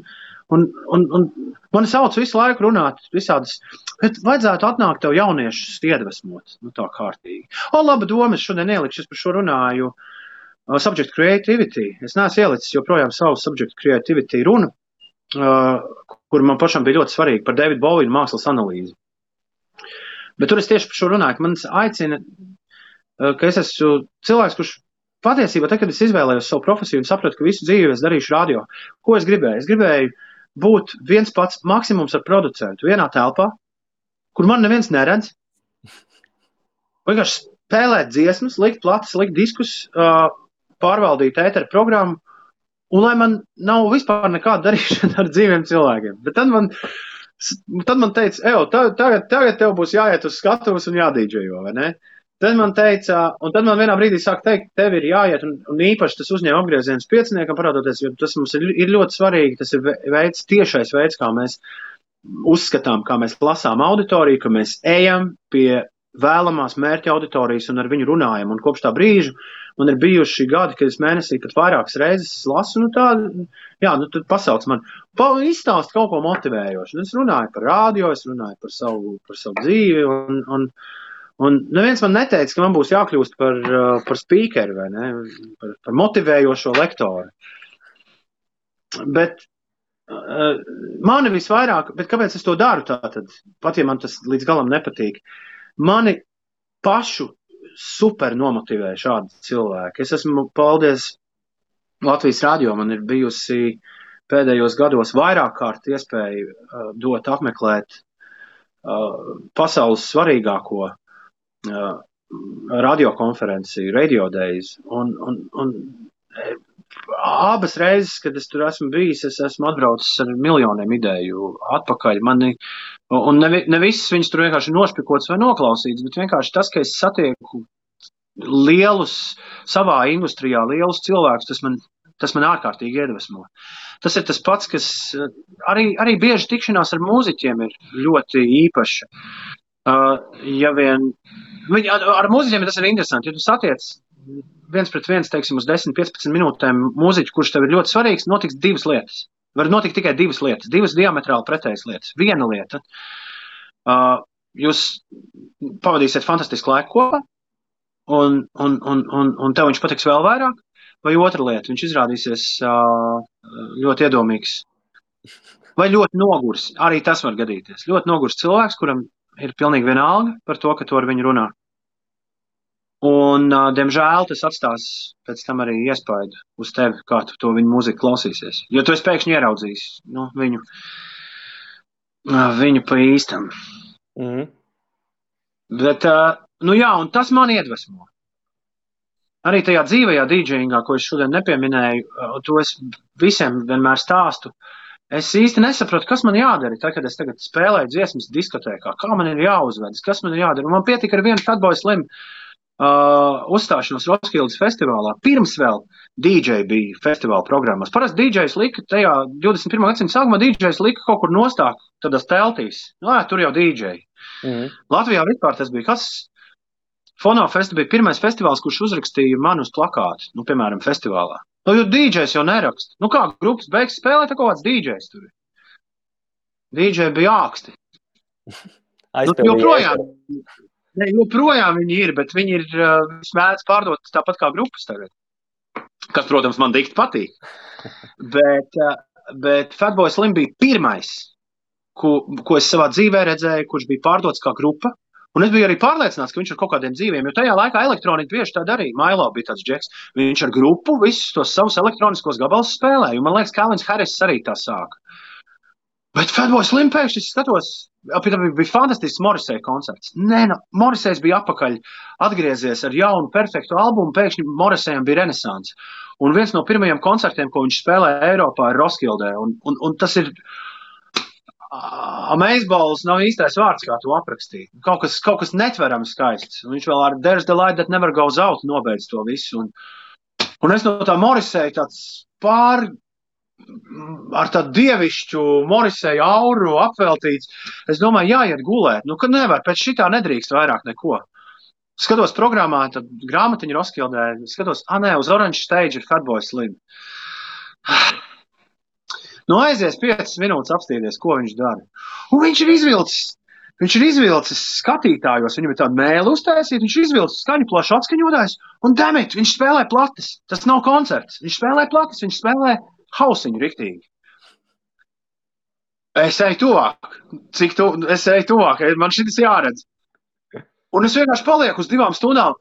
un, un, un man sauc visu laiku runāt visādas Bet vajadzētu atnākt tev jauniešus iedvesmot, nu tā kārtīgi. O, laba doma, es šodien ielikšu, es par šo runāju. Uh, subject creativity. Es neesmu ielicis joprojām savu subject creativity runu, uh, kur man pašam bija ļoti svarīgi par Davidu Bovinu mākslas analīzi. Bet tur es tieši par šo runāju, ka man aicina, uh, ka es esmu cilvēks, kurš patiesībā, tad, kad es izvēlējos savu profesiju un sapratu, ka visu dzīvi es darīšu radio, ko es gribēju? Es gribēju būt viens pats maksimums ar producentu vienā telpā, kur man neviens neredz. Vienkārši spēlēt dziesmas, likt platus, likt diskus, uh, pārvaldīt ēteru programmu, un lai man nav vispār nekāda darīšana ar dzīviem cilvēkiem. Bet tad man, tad man teica, ej, tagad, tagad tev būs jāiet uz skatuves un jādīdžejo, vai ne? Tad man teica, un tad man vienā brīdī sāk teikt, tev ir jāiet, un, un īpaši tas uzņēma apgrieziens pieciniekam parādoties, jo tas mums ir, ir ļoti svarīgi, tas ir veids, tiešais veids, kā mēs uzskatām, kā mēs lasām auditoriju, ka mēs ejam pie vēlamās mērķa auditorijas un ar viņu runājam. Un kopš tā brīža man ir bijuši gadi, kad es mēnesī pat vairākas reizes lasu, nu tā, jā, nu tad pasauc man, pa, izstāst kaut ko motivējošu. Un es runāju par rādio, es runāju par savu, par savu dzīvi, un, un, un neviens man neteica, ka man būs jākļūst par, par speakeru vai ne, par, par motivējošo lektoru. Bet Uh, mani visvairāk, bet kāpēc es to daru tātad? Pat ja man tas līdz galam nepatīk, mani pašu super nomotivē šādi cilvēki. Es esmu, paldies Latvijas radio, man ir bijusi pēdējos gados vairāk kārt iespēja uh, dot apmeklēt uh, pasaules svarīgāko uh, radiokonferenci, Radio Days. Un, un, un abas reizes, kad es tur esmu bijis, es esmu atbraucis ar miljoniem ideju atpakaļ. Mani, un ne, ne visas viņas tur vienkārši nošpikots vai noklausīts, bet vienkārši tas, ka es satieku lielus savā industrijā, lielus cilvēkus, tas man, tas man ārkārtīgi iedvesmo. Tas ir tas pats, kas arī, arī bieži tikšanās ar mūziķiem ir ļoti īpaša. Ja vien, viņi, ar, ar mūziķiem tas ir interesanti, ja tu satiec viens pret viens, teiksim, uz 10, 15 minūtēm mūziķu, kurš tev ir ļoti svarīgs, notiks divas lietas. Var notikt tikai divas lietas, divas diametrāli pretējas lietas. Viena lieta, uh, jūs pavadīsiet fantastisku laiku kopā, un, un, un, un, un tev viņš patiks vēl vairāk. Vai otra lieta, viņš izrādīsies uh, ļoti iedomīgs. Vai ļoti nogurs. Arī tas var gadīties. Ļoti nogurs cilvēks, kuram ir pilnīgi vienalga par to, ka tu ar viņu runā. Un, uh, diemžēl, tas atstās pēc tam arī iespaidu uz tevi, kā tu to viņa mūziku klausīsies. Jo tu pēkšņi ieraudzījis nu, viņu, uh, viņu pa īstam. Mm. Bet, uh, nu jā, un tas man iedvesmo. Arī tajā dzīvajā dīdžingā, ko es šodien nepieminēju, uh, to es visiem vienmēr stāstu. Es īsti nesaprotu, kas man jādara. Tā, kad es tagad spēlēju dziesmas diskotēkā, kā man ir jāuzvedas, kas man ir jādara. Man pietika ar vienu Fatboy Slim uh, uzstāšanos Roskildes festivālā. Pirms vēl DJ bija festivāla programmās. Parasti DJs lika tajā 21. gadsimta sākumā, DJs lika kaut kur nostāk tādās teltīs. Nu, jā, tur jau DJ. Mm. Latvijā vispār tas bija kas. Fono Festa bija pirmais festivāls, kurš uzrakstīja manu uz plakātu, nu, piemēram, festivālā. Nu, jo DJs jau neraksta. Nu, kā grupas beigas spēlēt, kaut kāds DJs tur ir. DJ bija āksti. Nu, joprojām, Ne, joprojām viņi ir, bet viņi ir uh, mēdz pārdot tāpat kā grupas tagad. Kas, protams, man dikti patīk. Bet, uh, bet Fatboy Slim bija pirmais, ko, ko es savā dzīvē redzēju, kurš bija pārdots kā grupa. Un es biju arī pārliecināts, ka viņš ir kaut kādiem dzīviem, jo tajā laikā elektronika bieži tā darīja. Mailo bija tāds džeks. Viņš ar grupu visus tos savus elektroniskos gabalus spēlēja. Un man liekas, Kalvins Harris arī tā sāka. Bet Fatboy Slim pēkšņi skatos, bija fantastisks Morisēja koncerts. Nē, no, nu, Morisējs bija atpakaļ, atgriezies ar jaunu, perfektu albumu. Pēkšņi Morisējam bija renesance. Un viens no pirmajiem koncertiem, ko viņš spēlēja Eiropā, ir Roskildē. Un, un, un tas ir Amazeballs nav īstais vārds, kā to aprakstīt. Kaut kas, kaut kas netverams skaists. Un viņš vēl ar There's the light that never goes out nobeidz to visu. Un, un es no tā Morisēja tāds pār ar tādu dievišķu Morisēju auru apveltīts. Es domāju, jāiet gulēt. Nu, kad nevar, pēc šitā nedrīkst vairāk neko. Skatos programmā, tad grāmatiņa Roskildē, skatos, ah, nē, uz Orange Stage ir Fatboy Slim. Nu, aizies 5 minūtes apstīties, ko viņš dara. Un viņš ir izvilcis. Viņš ir izvilcis skatītājos, viņam ir tāda mēlīte uztaisīta, viņš ir izvilcis skaņu plašu atskaņotājs, un demit, viņš spēlē plates. Tas nav koncerts. Viņš spēlē plates, viņš spēlē hausiņu riktīgi. Es eju tuvāk, cik tu, es eju tuvāk, man šis jāredz. Un es vienkārši palieku uz divām stundām.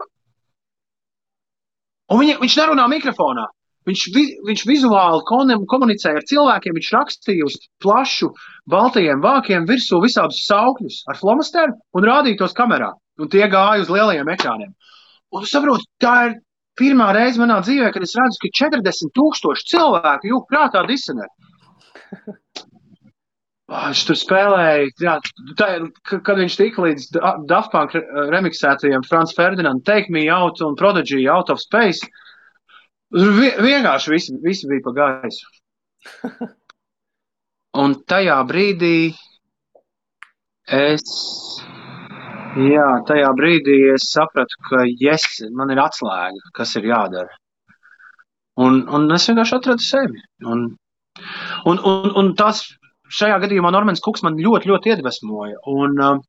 Un viņa, viņš nerunā mikrofonā. Viņš, vi, viņš vizuāli komunicēja ar cilvēkiem, viņš rakstīja uz plašu, baltajiem vākiem virsū visādus saukļus ar flomasteru un rādīja tos kamerā. Un tie gāja uz lielajiem ekrāniem. Un tu saproti, tā ir pirmā reize manā dzīvē, kad es redzu, ka 40 tūkstoši cilvēku jūg prātā disenē. Viņš tur spēlēja, jā, tā, kad viņš tika līdz Daft Punk remiksētajiem Frans Ferdinand, Take Me Out un Prodigy Out of Space. Vienkārši visi, visi bija pa gaisu. Un tajā brīdī es Jā, tajā brīdī es sapratu, ka yes, man ir atslēga, kas ir jādara. Un, un es vienkārši atradu sevi. Un, un, un, un tas šajā gadījumā Normans Kuks man ļoti, ļoti iedvesmoja. Un, um,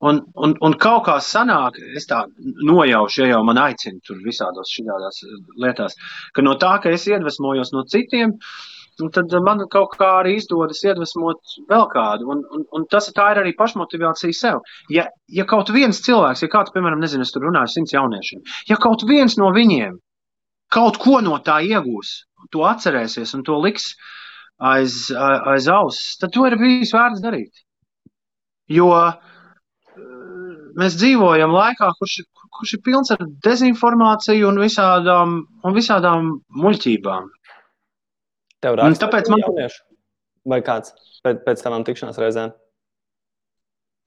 un, un, un kaut kā sanāk, es tā nojaušu, ja jau man aicina tur visādos šādās lietās, ka no tā, ka es iedvesmojos no citiem, uh, nu, tad man kaut kā arī izdodas iedvesmot vēl kādu. Un, un, un tas ir arī pašmotivācija sev. Ja, ja kaut viens cilvēks, ja kāds, piemēram, nezinu, es tur runāju simts jauniešiem, ja kaut viens no viņiem kaut ko no tā iegūs, to atcerēsies un to liks aiz, aiz auss, tad to ir bijis vērts darīt. Jo mēs dzīvojam laikā, kurš, kurš ir pilns ar dezinformāciju un visādām, un visādām muļķībām. Tev raksta tāpēc man- man... jaunieši? Vai kāds pēc, pēc tavām tikšanās reizēm?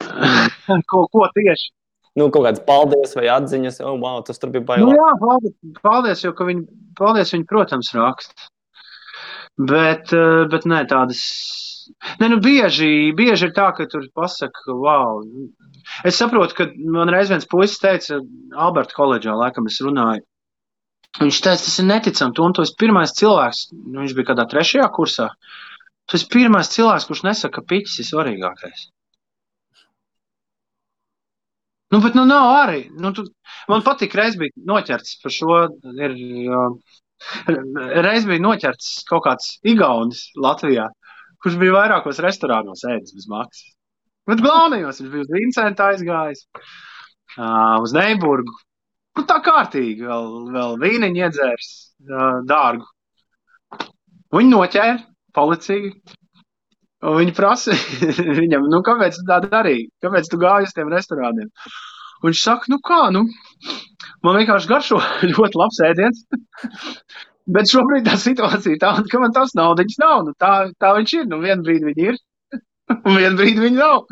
ko, ko tieši? Nu, kaut kāds paldies vai atziņas, oh, wow, tas tur bija Nu, bailīgi. jā, paldies, paldies, jo viņi, paldies, viņi, protams, raksta. Bet, eh, bet nē, tādas. Nē, nu, bieži, bieži ir tā, ka tur pasaka, wow. Es saprotu, ka man reiz viens puisis teica, Alberta koledžā, laikam es runāju. Viņš teica, tas ir neticami, tu un esi pirmais cilvēks, nu, viņš bija kādā trešajā kursā. Tu esi pirmais cilvēks, kurš nesaka, ka piķis ir svarīgākais. Nu, bet nu nav arī. Nu, tu, man patīk, reiz bija noķerts par šo. Ir, reiz bija noķerts kaut kāds igaunis Latvijā, kurš bija vairākos restorānos ēdis bez maksas. Bet galvenajos viņš bija uz Vincentu aizgājis, uh, uz Neiburgu. Nu, tā kārtīgi, vēl, vēl vīniņu iedzērs uh, dārgu. Viņi noķēra policiju. Un viņi prasa viņam, nu, kāpēc tu tā darīji? Kāpēc tu gāji uz tiem restorāniem? Un viņš saka, nu kā, nu, man vienkārši garšo ļoti labs ēdiens. Bet šobrīd tā situācija ir tāda, ka man tas naudas nav. Nu, tā, tā viņš ir. Nu, vienu brīdi viņi ir, un vienu brīdi viņi nav.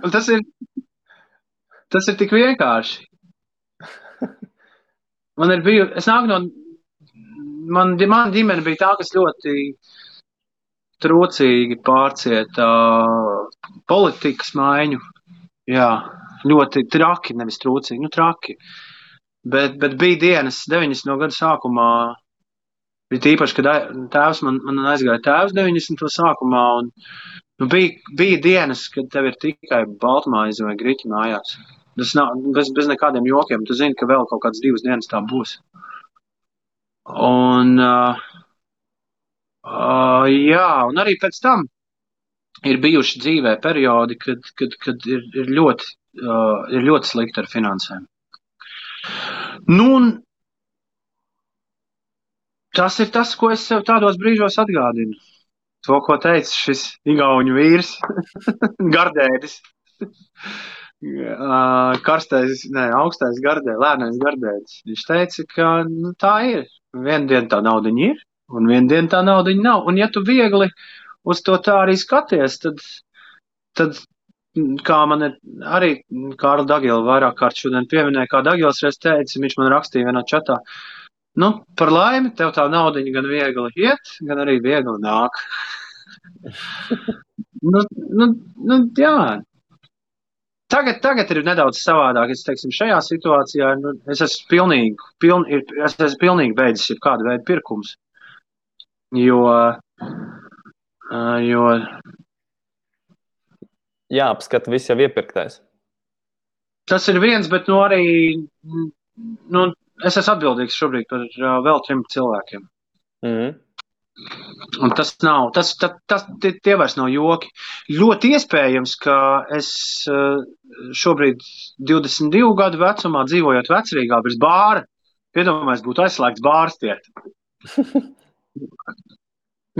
Un tas ir, tas ir tik vienkārši. Man ir bijusi, es nāku no, man, man ģimene bija tā, kas ļoti trūcīgi pārcieta politikas maiņu. Jā, ļoti traki, nevis trūcīgi, nu traki. Bet, bet bija dienas, 90 no gada sākumā, bija īpaši, kad tēvs man, man aizgāja tēvs 90 no sākumā, un nu, bija, bija dienas, kad tev ir tikai baltmaize vai griķi mājās. Tas nav bez, bez nekādiem jokiem. Tu zini, ka vēl kaut kādas divas dienas tā būs. Un, uh, uh, jā, un arī pēc tam ir bijuši dzīvē periodi, kad, kad, kad ir, ir, ļoti, uh, ir ļoti slikti ar finansēm. Nu, un tas ir tas, ko es sev tādos brīžos atgādinu. To, ko teica šis igauņu vīrs, gardēdis. Uh, karstais, ne, augstais gardē, lēnais gardēdis. Viņš teica, ka nu, tā ir. Vienu dienu tā nauda ir, un vienu dienu tā nauda nav. Un ja tu viegli uz to tā arī skaties, tad, tad kā man ir arī Kārla Dagila vairāk kārt šodien pieminēja, kā Dagils reiz teica, viņš man rakstīja vienā čatā, nu, par laimi, tev tā nauda gan viegli iet, gan arī viegli nāk. nu, nu, nu, jā. Tagad, tagad ir nedaudz savādāk. Es teiksim, šajā situācijā nu, es esmu pilnīgi, piln, ir, es esmu pilnīgi beidzis jau kādu veidu pirkums. Jo, jo Jā, apskata viss jau iepirktais. tas ir viens, bet nu, arī nu, es esmu atbildīgs šobrīd par uh, vēl trim cilvēkiem. Mm. Un tas nav, tas, tas, tas tie, tie vairs nav joki. Ļoti iespējams, ka es uh, šobrīd, 22 gadu vecumā, dzīvojot vecrīgā, bez bāra, iedomājos, būtu aizslēgts bārs tiet.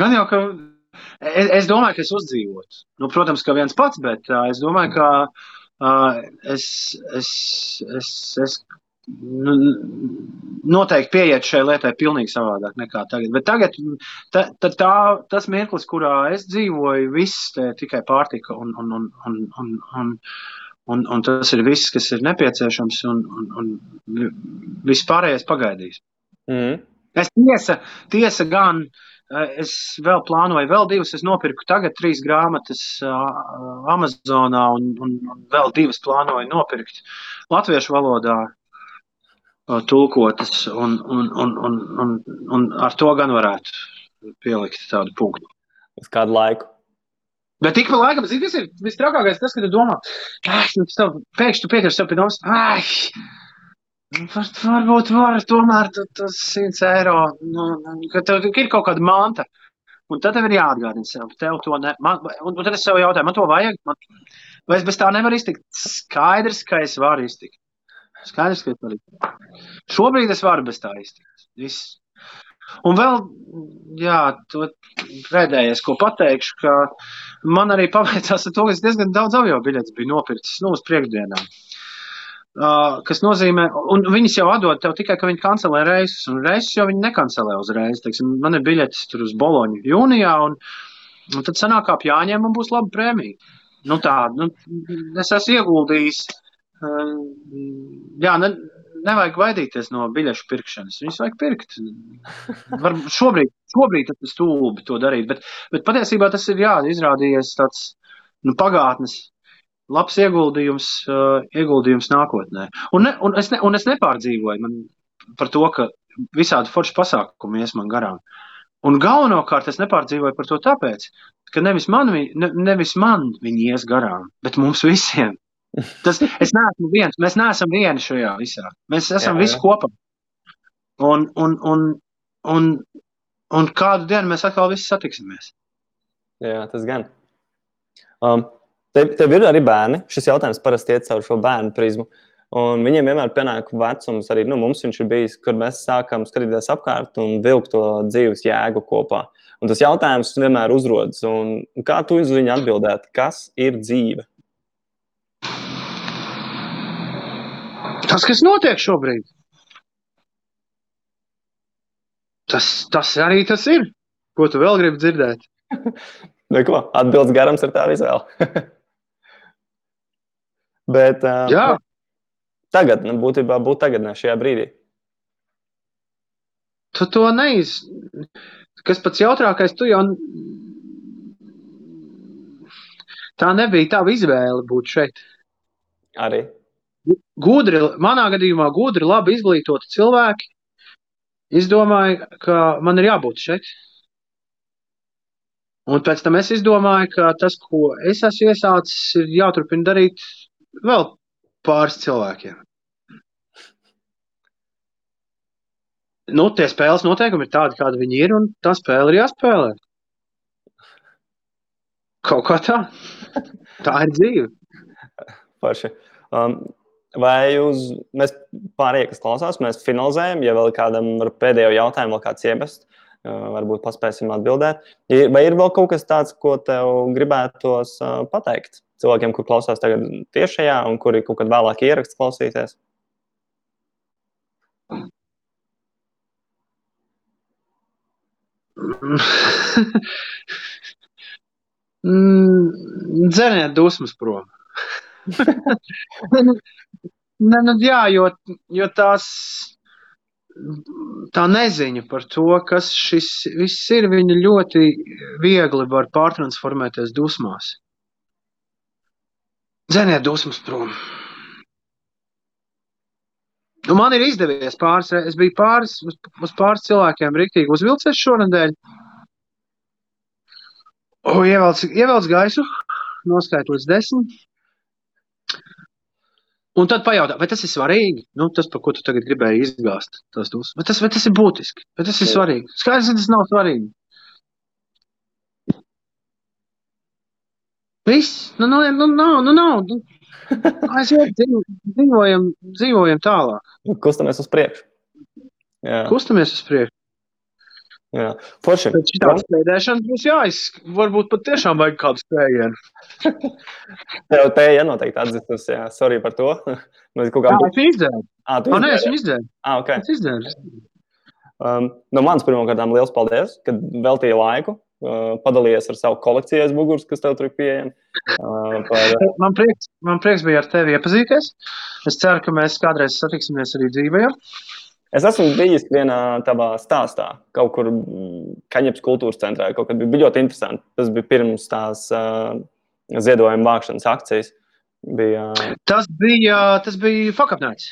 Gan jau, ka es, es domāju, ka es uzdzīvotu. Nu, protams, ka viens pats, bet uh, es domāju, ka uh, es, es, es, es nu, noteikti pieiet šai lietai pilnīgi savādāk nekā tagad. Bet tagad ta, ta, tā, tas mirklis, kurā es dzīvoju, viss tikai pārtika un, un, un, un, un, un, un, un tas ir viss, kas ir nepieciešams un, un, un viss pārējais pagaidīs. Mm. Es tiesa, tiesa gan, eh, es vēl plānoju vēl divas, es nopirku tagad trīs grāmatas uh, Amazonā un, un, vēl divas plānoju nopirkt latviešu valodā tulkotas un, un, un, un, un, un ar to gan varētu pielikt tādu punktu. Uz kādu laiku. Bet ik pa laikam, zini, kas ir visstrakākais, tas, ka tu domā, ah, nu, tev, pēkšņi tu pieķers sev pie domas, ah, var, varbūt var tomēr tu- tas 100 eiro, nu, nu, ka tev ir kaut kāda manta. Un tad tev ir jāatgādina sev, tev to ne, man, un, un tad es sev jautāju, man to vajag, man, vai es bez tā nevaru iztikt? Skaidrs, ka es varu iztikt. Skaidrs, ka es varu. Šobrīd es varu bez tā iztikt. Viss. Un vēl, jā, to pēdējais, ko pateikšu, ka man arī paveicās ar to, ka es diezgan daudz avio biļetes biju nopircis, nu, uz priekšdienām. Uh, kas nozīmē, un viņas jau atdod tev tikai, ka viņi kancelē reisus, un reisus jau viņi nekancelē uzreiz. Teiksim, man ir biļetes tur uz Boloņu jūnijā, un, un tad sanāk, kā Jāņiem man būs laba prēmija. Nu tā, nu, es esmu ieguldījis, uh, jā, ne, nevajag baidīties no biļešu pirkšanas. Viņus vajag pirkt. Var, šobrīd, šobrīd tas ir stulbi to darīt, bet, bet patiesībā tas ir jā, izrādījies tāds nu, pagātnes labs ieguldījums, uh, ieguldījums nākotnē. Un, ne, un, es ne, un es nepārdzīvoju man par to, ka visādi forši pasākumi ies man garām. Un galvenokārt es nepārdzīvoju par to tāpēc, ka nevis man, ne, nevis man viņi ies garām, bet mums visiem. Tas, es neesmu viens, mēs neesam vieni šajā visā. Mēs esam jā, jā. visi kopā. Un, un, un, un, un kādu dienu mēs atkal visi satiksimies. Jā, tas gan. Um, Tev, tev ir arī bērni. Šis jautājums parasti iet caur šo bērnu prizmu. Un viņiem vienmēr pienāk vecums, arī nu, mums viņš ir bijis, kur mēs sākam skatīties apkārt un vilkt to dzīves jēgu kopā. Un tas jautājums vienmēr uzrodas. Un, kā tu uz viņu atbildētu, kas ir dzīve? Tas, kas notiek šobrīd, tas, tas arī tas ir. Ko tu vēl gribi dzirdēt? Neko, atbildes garams ir tā izvēle. Bet uh, Jā. tagad, nu, būtībā, būt tagad, ne šajā brīdī. Tu to neiz. Kas pats jautrākais, tu jau. Tā nebija tava izvēle būt šeit. Arī. Gudri, manā gadījumā, gudri, labi izglītoti cilvēki izdomāja, ka man ir jābūt šeit. Un pēc tam es izdomāju, ka tas, ko es esmu iesācis, ir jāturpina darīt vēl pāris cilvēkiem. Nu, tie spēles noteikumi ir tādi, kādi viņi ir, un tā spēle ir jāspēlē. Kaut kā tā. Tā ir dzīve. Paši. Um, vai jūs, mēs pārējie, kas klausās, mēs finalizējam, ja vēl kādam ar pēdējo jautājumu vēl kāds iemest, uh, varbūt paspēsim atbildēt. Vai ir vēl kaut kas tāds, ko tev gribētos uh, pateikt? cilvēkiem, kur klausās tagad tiešajā un kuri kaut kad vēlāk ieraksts klausīties? Dzeniet dusmas prom. ne, nu, jā, jo, jo tās, tā neziņa par to, kas šis viss ir, viņa ļoti viegli var pārtransformēties dusmās. Dzeniet dusmas prom. Nu, man ir izdevies pāris. Es biju pāris, uz, uz pāris cilvēkiem rīktīgi uzvilcies šonadēļ. Ievelc, ievelc gaisu, noskait līdz desmit. Un tad pajautā, vai tas ir svarīgi? Nu, tas, par ko tu tagad gribēji izgāzt, tas, vai tas, vai tas ir būtiski, vai tas ir svarīgi? Skaidrs, ka tas nav svarīgi. Viss, nu, nu, nu, nav, nu, nav. Nu. Aiziet, dzīvojam, dzīvojam tālāk. Kustamies uz priekšu. Jā. Kustamies uz priekšu. Jā, forši. Pēc šīs spēlēšanas būs jāizsaka. Varbūt pat tiešām vajag kādu spējienu. Tev te jānoteikti atzīstas, jā, sorry par to. Mēs kaut kā. Jā, es izdzēru. Ā, tu izdzēri? Nē, es viņu izdzēru. Ā, ok. Es izdzēru. Um, no manas pirmkārt, liels paldies, ka veltīji laiku padalījies ar savu kolekciju aiz muguras, kas tev tur ir pieejama. Par... Man, prieks, man prieks bija ar tevi iepazīties. Es ceru, ka mēs kādreiz satiksimies arī dzīvē. Es esmu bijis vienā tavā stāstā, kaut kur Kaņepes kultūras centrā. Kaut kad bija ļoti interesanti. Tas bija pirms tās uh, ziedojuma vākšanas akcijas. Bija, uh... Tas bija, tas bija fakapnēts.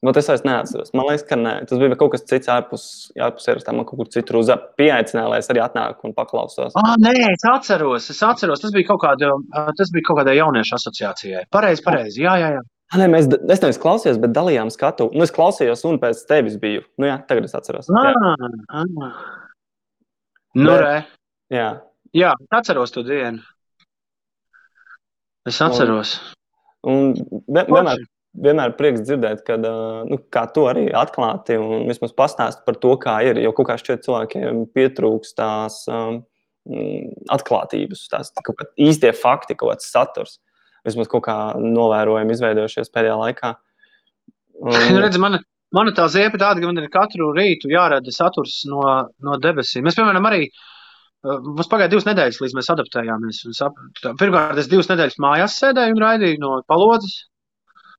Nu, tas es neatceros. Man liekas, ka nē. Tas bija kaut kas cits ārpus, ārpus ierakstā. Man kaut kur citur pieaicināja, lai es arī atnāku un paklausos. Ah, nē, es atceros. Es atceros. Tas bija kaut, kāda, tas bija kaut kādai jauniešu asociācijai. Pareizi, pareizi. Jā, jā, jā. Nē, mēs, es nevis klausījos, bet dalījām skatu. Nu, es klausījos un pēc tevis biju. Nu, jā, tagad es atceros. Jā. Ah. Nu, bet, re. Jā. Jā, atceros to dienu. Es atceros. Un, un vienmēr, vienmēr prieks dzirdēt, ka nu, tu arī atklāti un vismaz pastāsti par to, kā ir. Jo kaut kā šķiet cilvēkiem pietrūkst tās um, atklātības, tās īstie fakti, kaut kāds saturs. Vismaz kaut kā novērojami izveidojušies pēdējā laikā. Un... Redz, mana, mana tā ziepa tāda, ka man ir katru rītu jārada saturs no, no debesīm. Mēs, piemēram, arī Mums pagāja divas nedēļas, līdz mēs adaptējāmies. Pirmkārt, es divas nedēļas mājās sēdēju un raidīju no palodzes.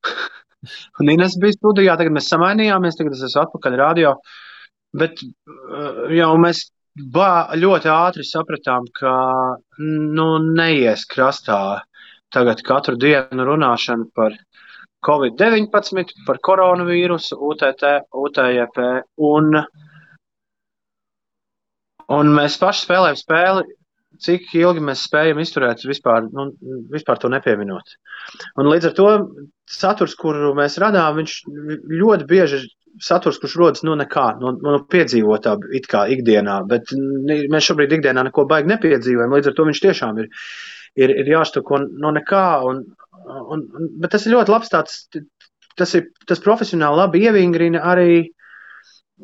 Un Inês bija studijā, tagad mēs samainījāmies, tagad es esmu atpakaļ radio. Bet uh, jau mēs bā, ļoti ātri sapratām, ka nu, neies krastā tagad katru dienu runāšana par Covid-19, par koronavīrusu, UTT, UTJP. Un, un mēs paši spēlējam spēli cik ilgi mēs spējam izturēt, vispār, nu, vispār to nepieminot. Un līdz ar to saturs, kuru mēs radām, viņš ļoti bieži ir saturs, kurš rodas no nekā, no, no piedzīvotā it kā ikdienā, bet mēs šobrīd ikdienā neko baigi nepiedzīvojam, līdz ar to viņš tiešām ir, ir, ir jāštako no nekā. Un, un, un, bet tas ir ļoti labs tāds, tas ir, tas profesionāli labi ievingrina arī,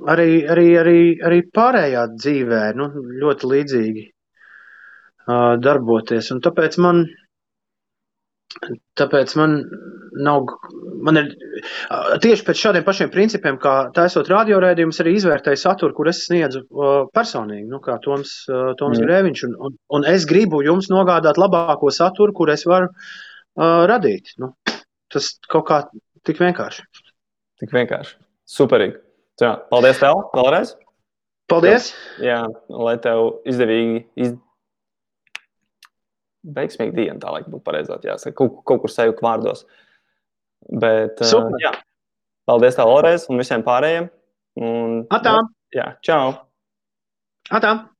arī, arī, arī, arī pārējā dzīvē, nu, ļoti līdzīgi darboties. Un tāpēc man, tāpēc man nav, man ir tieši pēc šādiem pašiem principiem, kā taisot radiorēdījumus, arī izvērtēju saturu, kur es sniedzu personīgi, nu, kā Toms, Toms. Grēviņš. Un, un, un es gribu jums nogādāt labāko saturu, kur es varu uh, radīt. Nu, tas kaut kā tik vienkārši. Tik vienkārši. Superīgi. Jā, paldies tev vēlreiz. Paldies! Jā, lai tev izdevīgi, iz, veiksmīga diena, tā laikam būtu pareizāk jāsaka, kaut, kaut kur sajūta vārdos. Bet, Super. uh, jā, paldies tev vēlreiz un visiem pārējiem. Un, Atā! Jā, čau! Atā!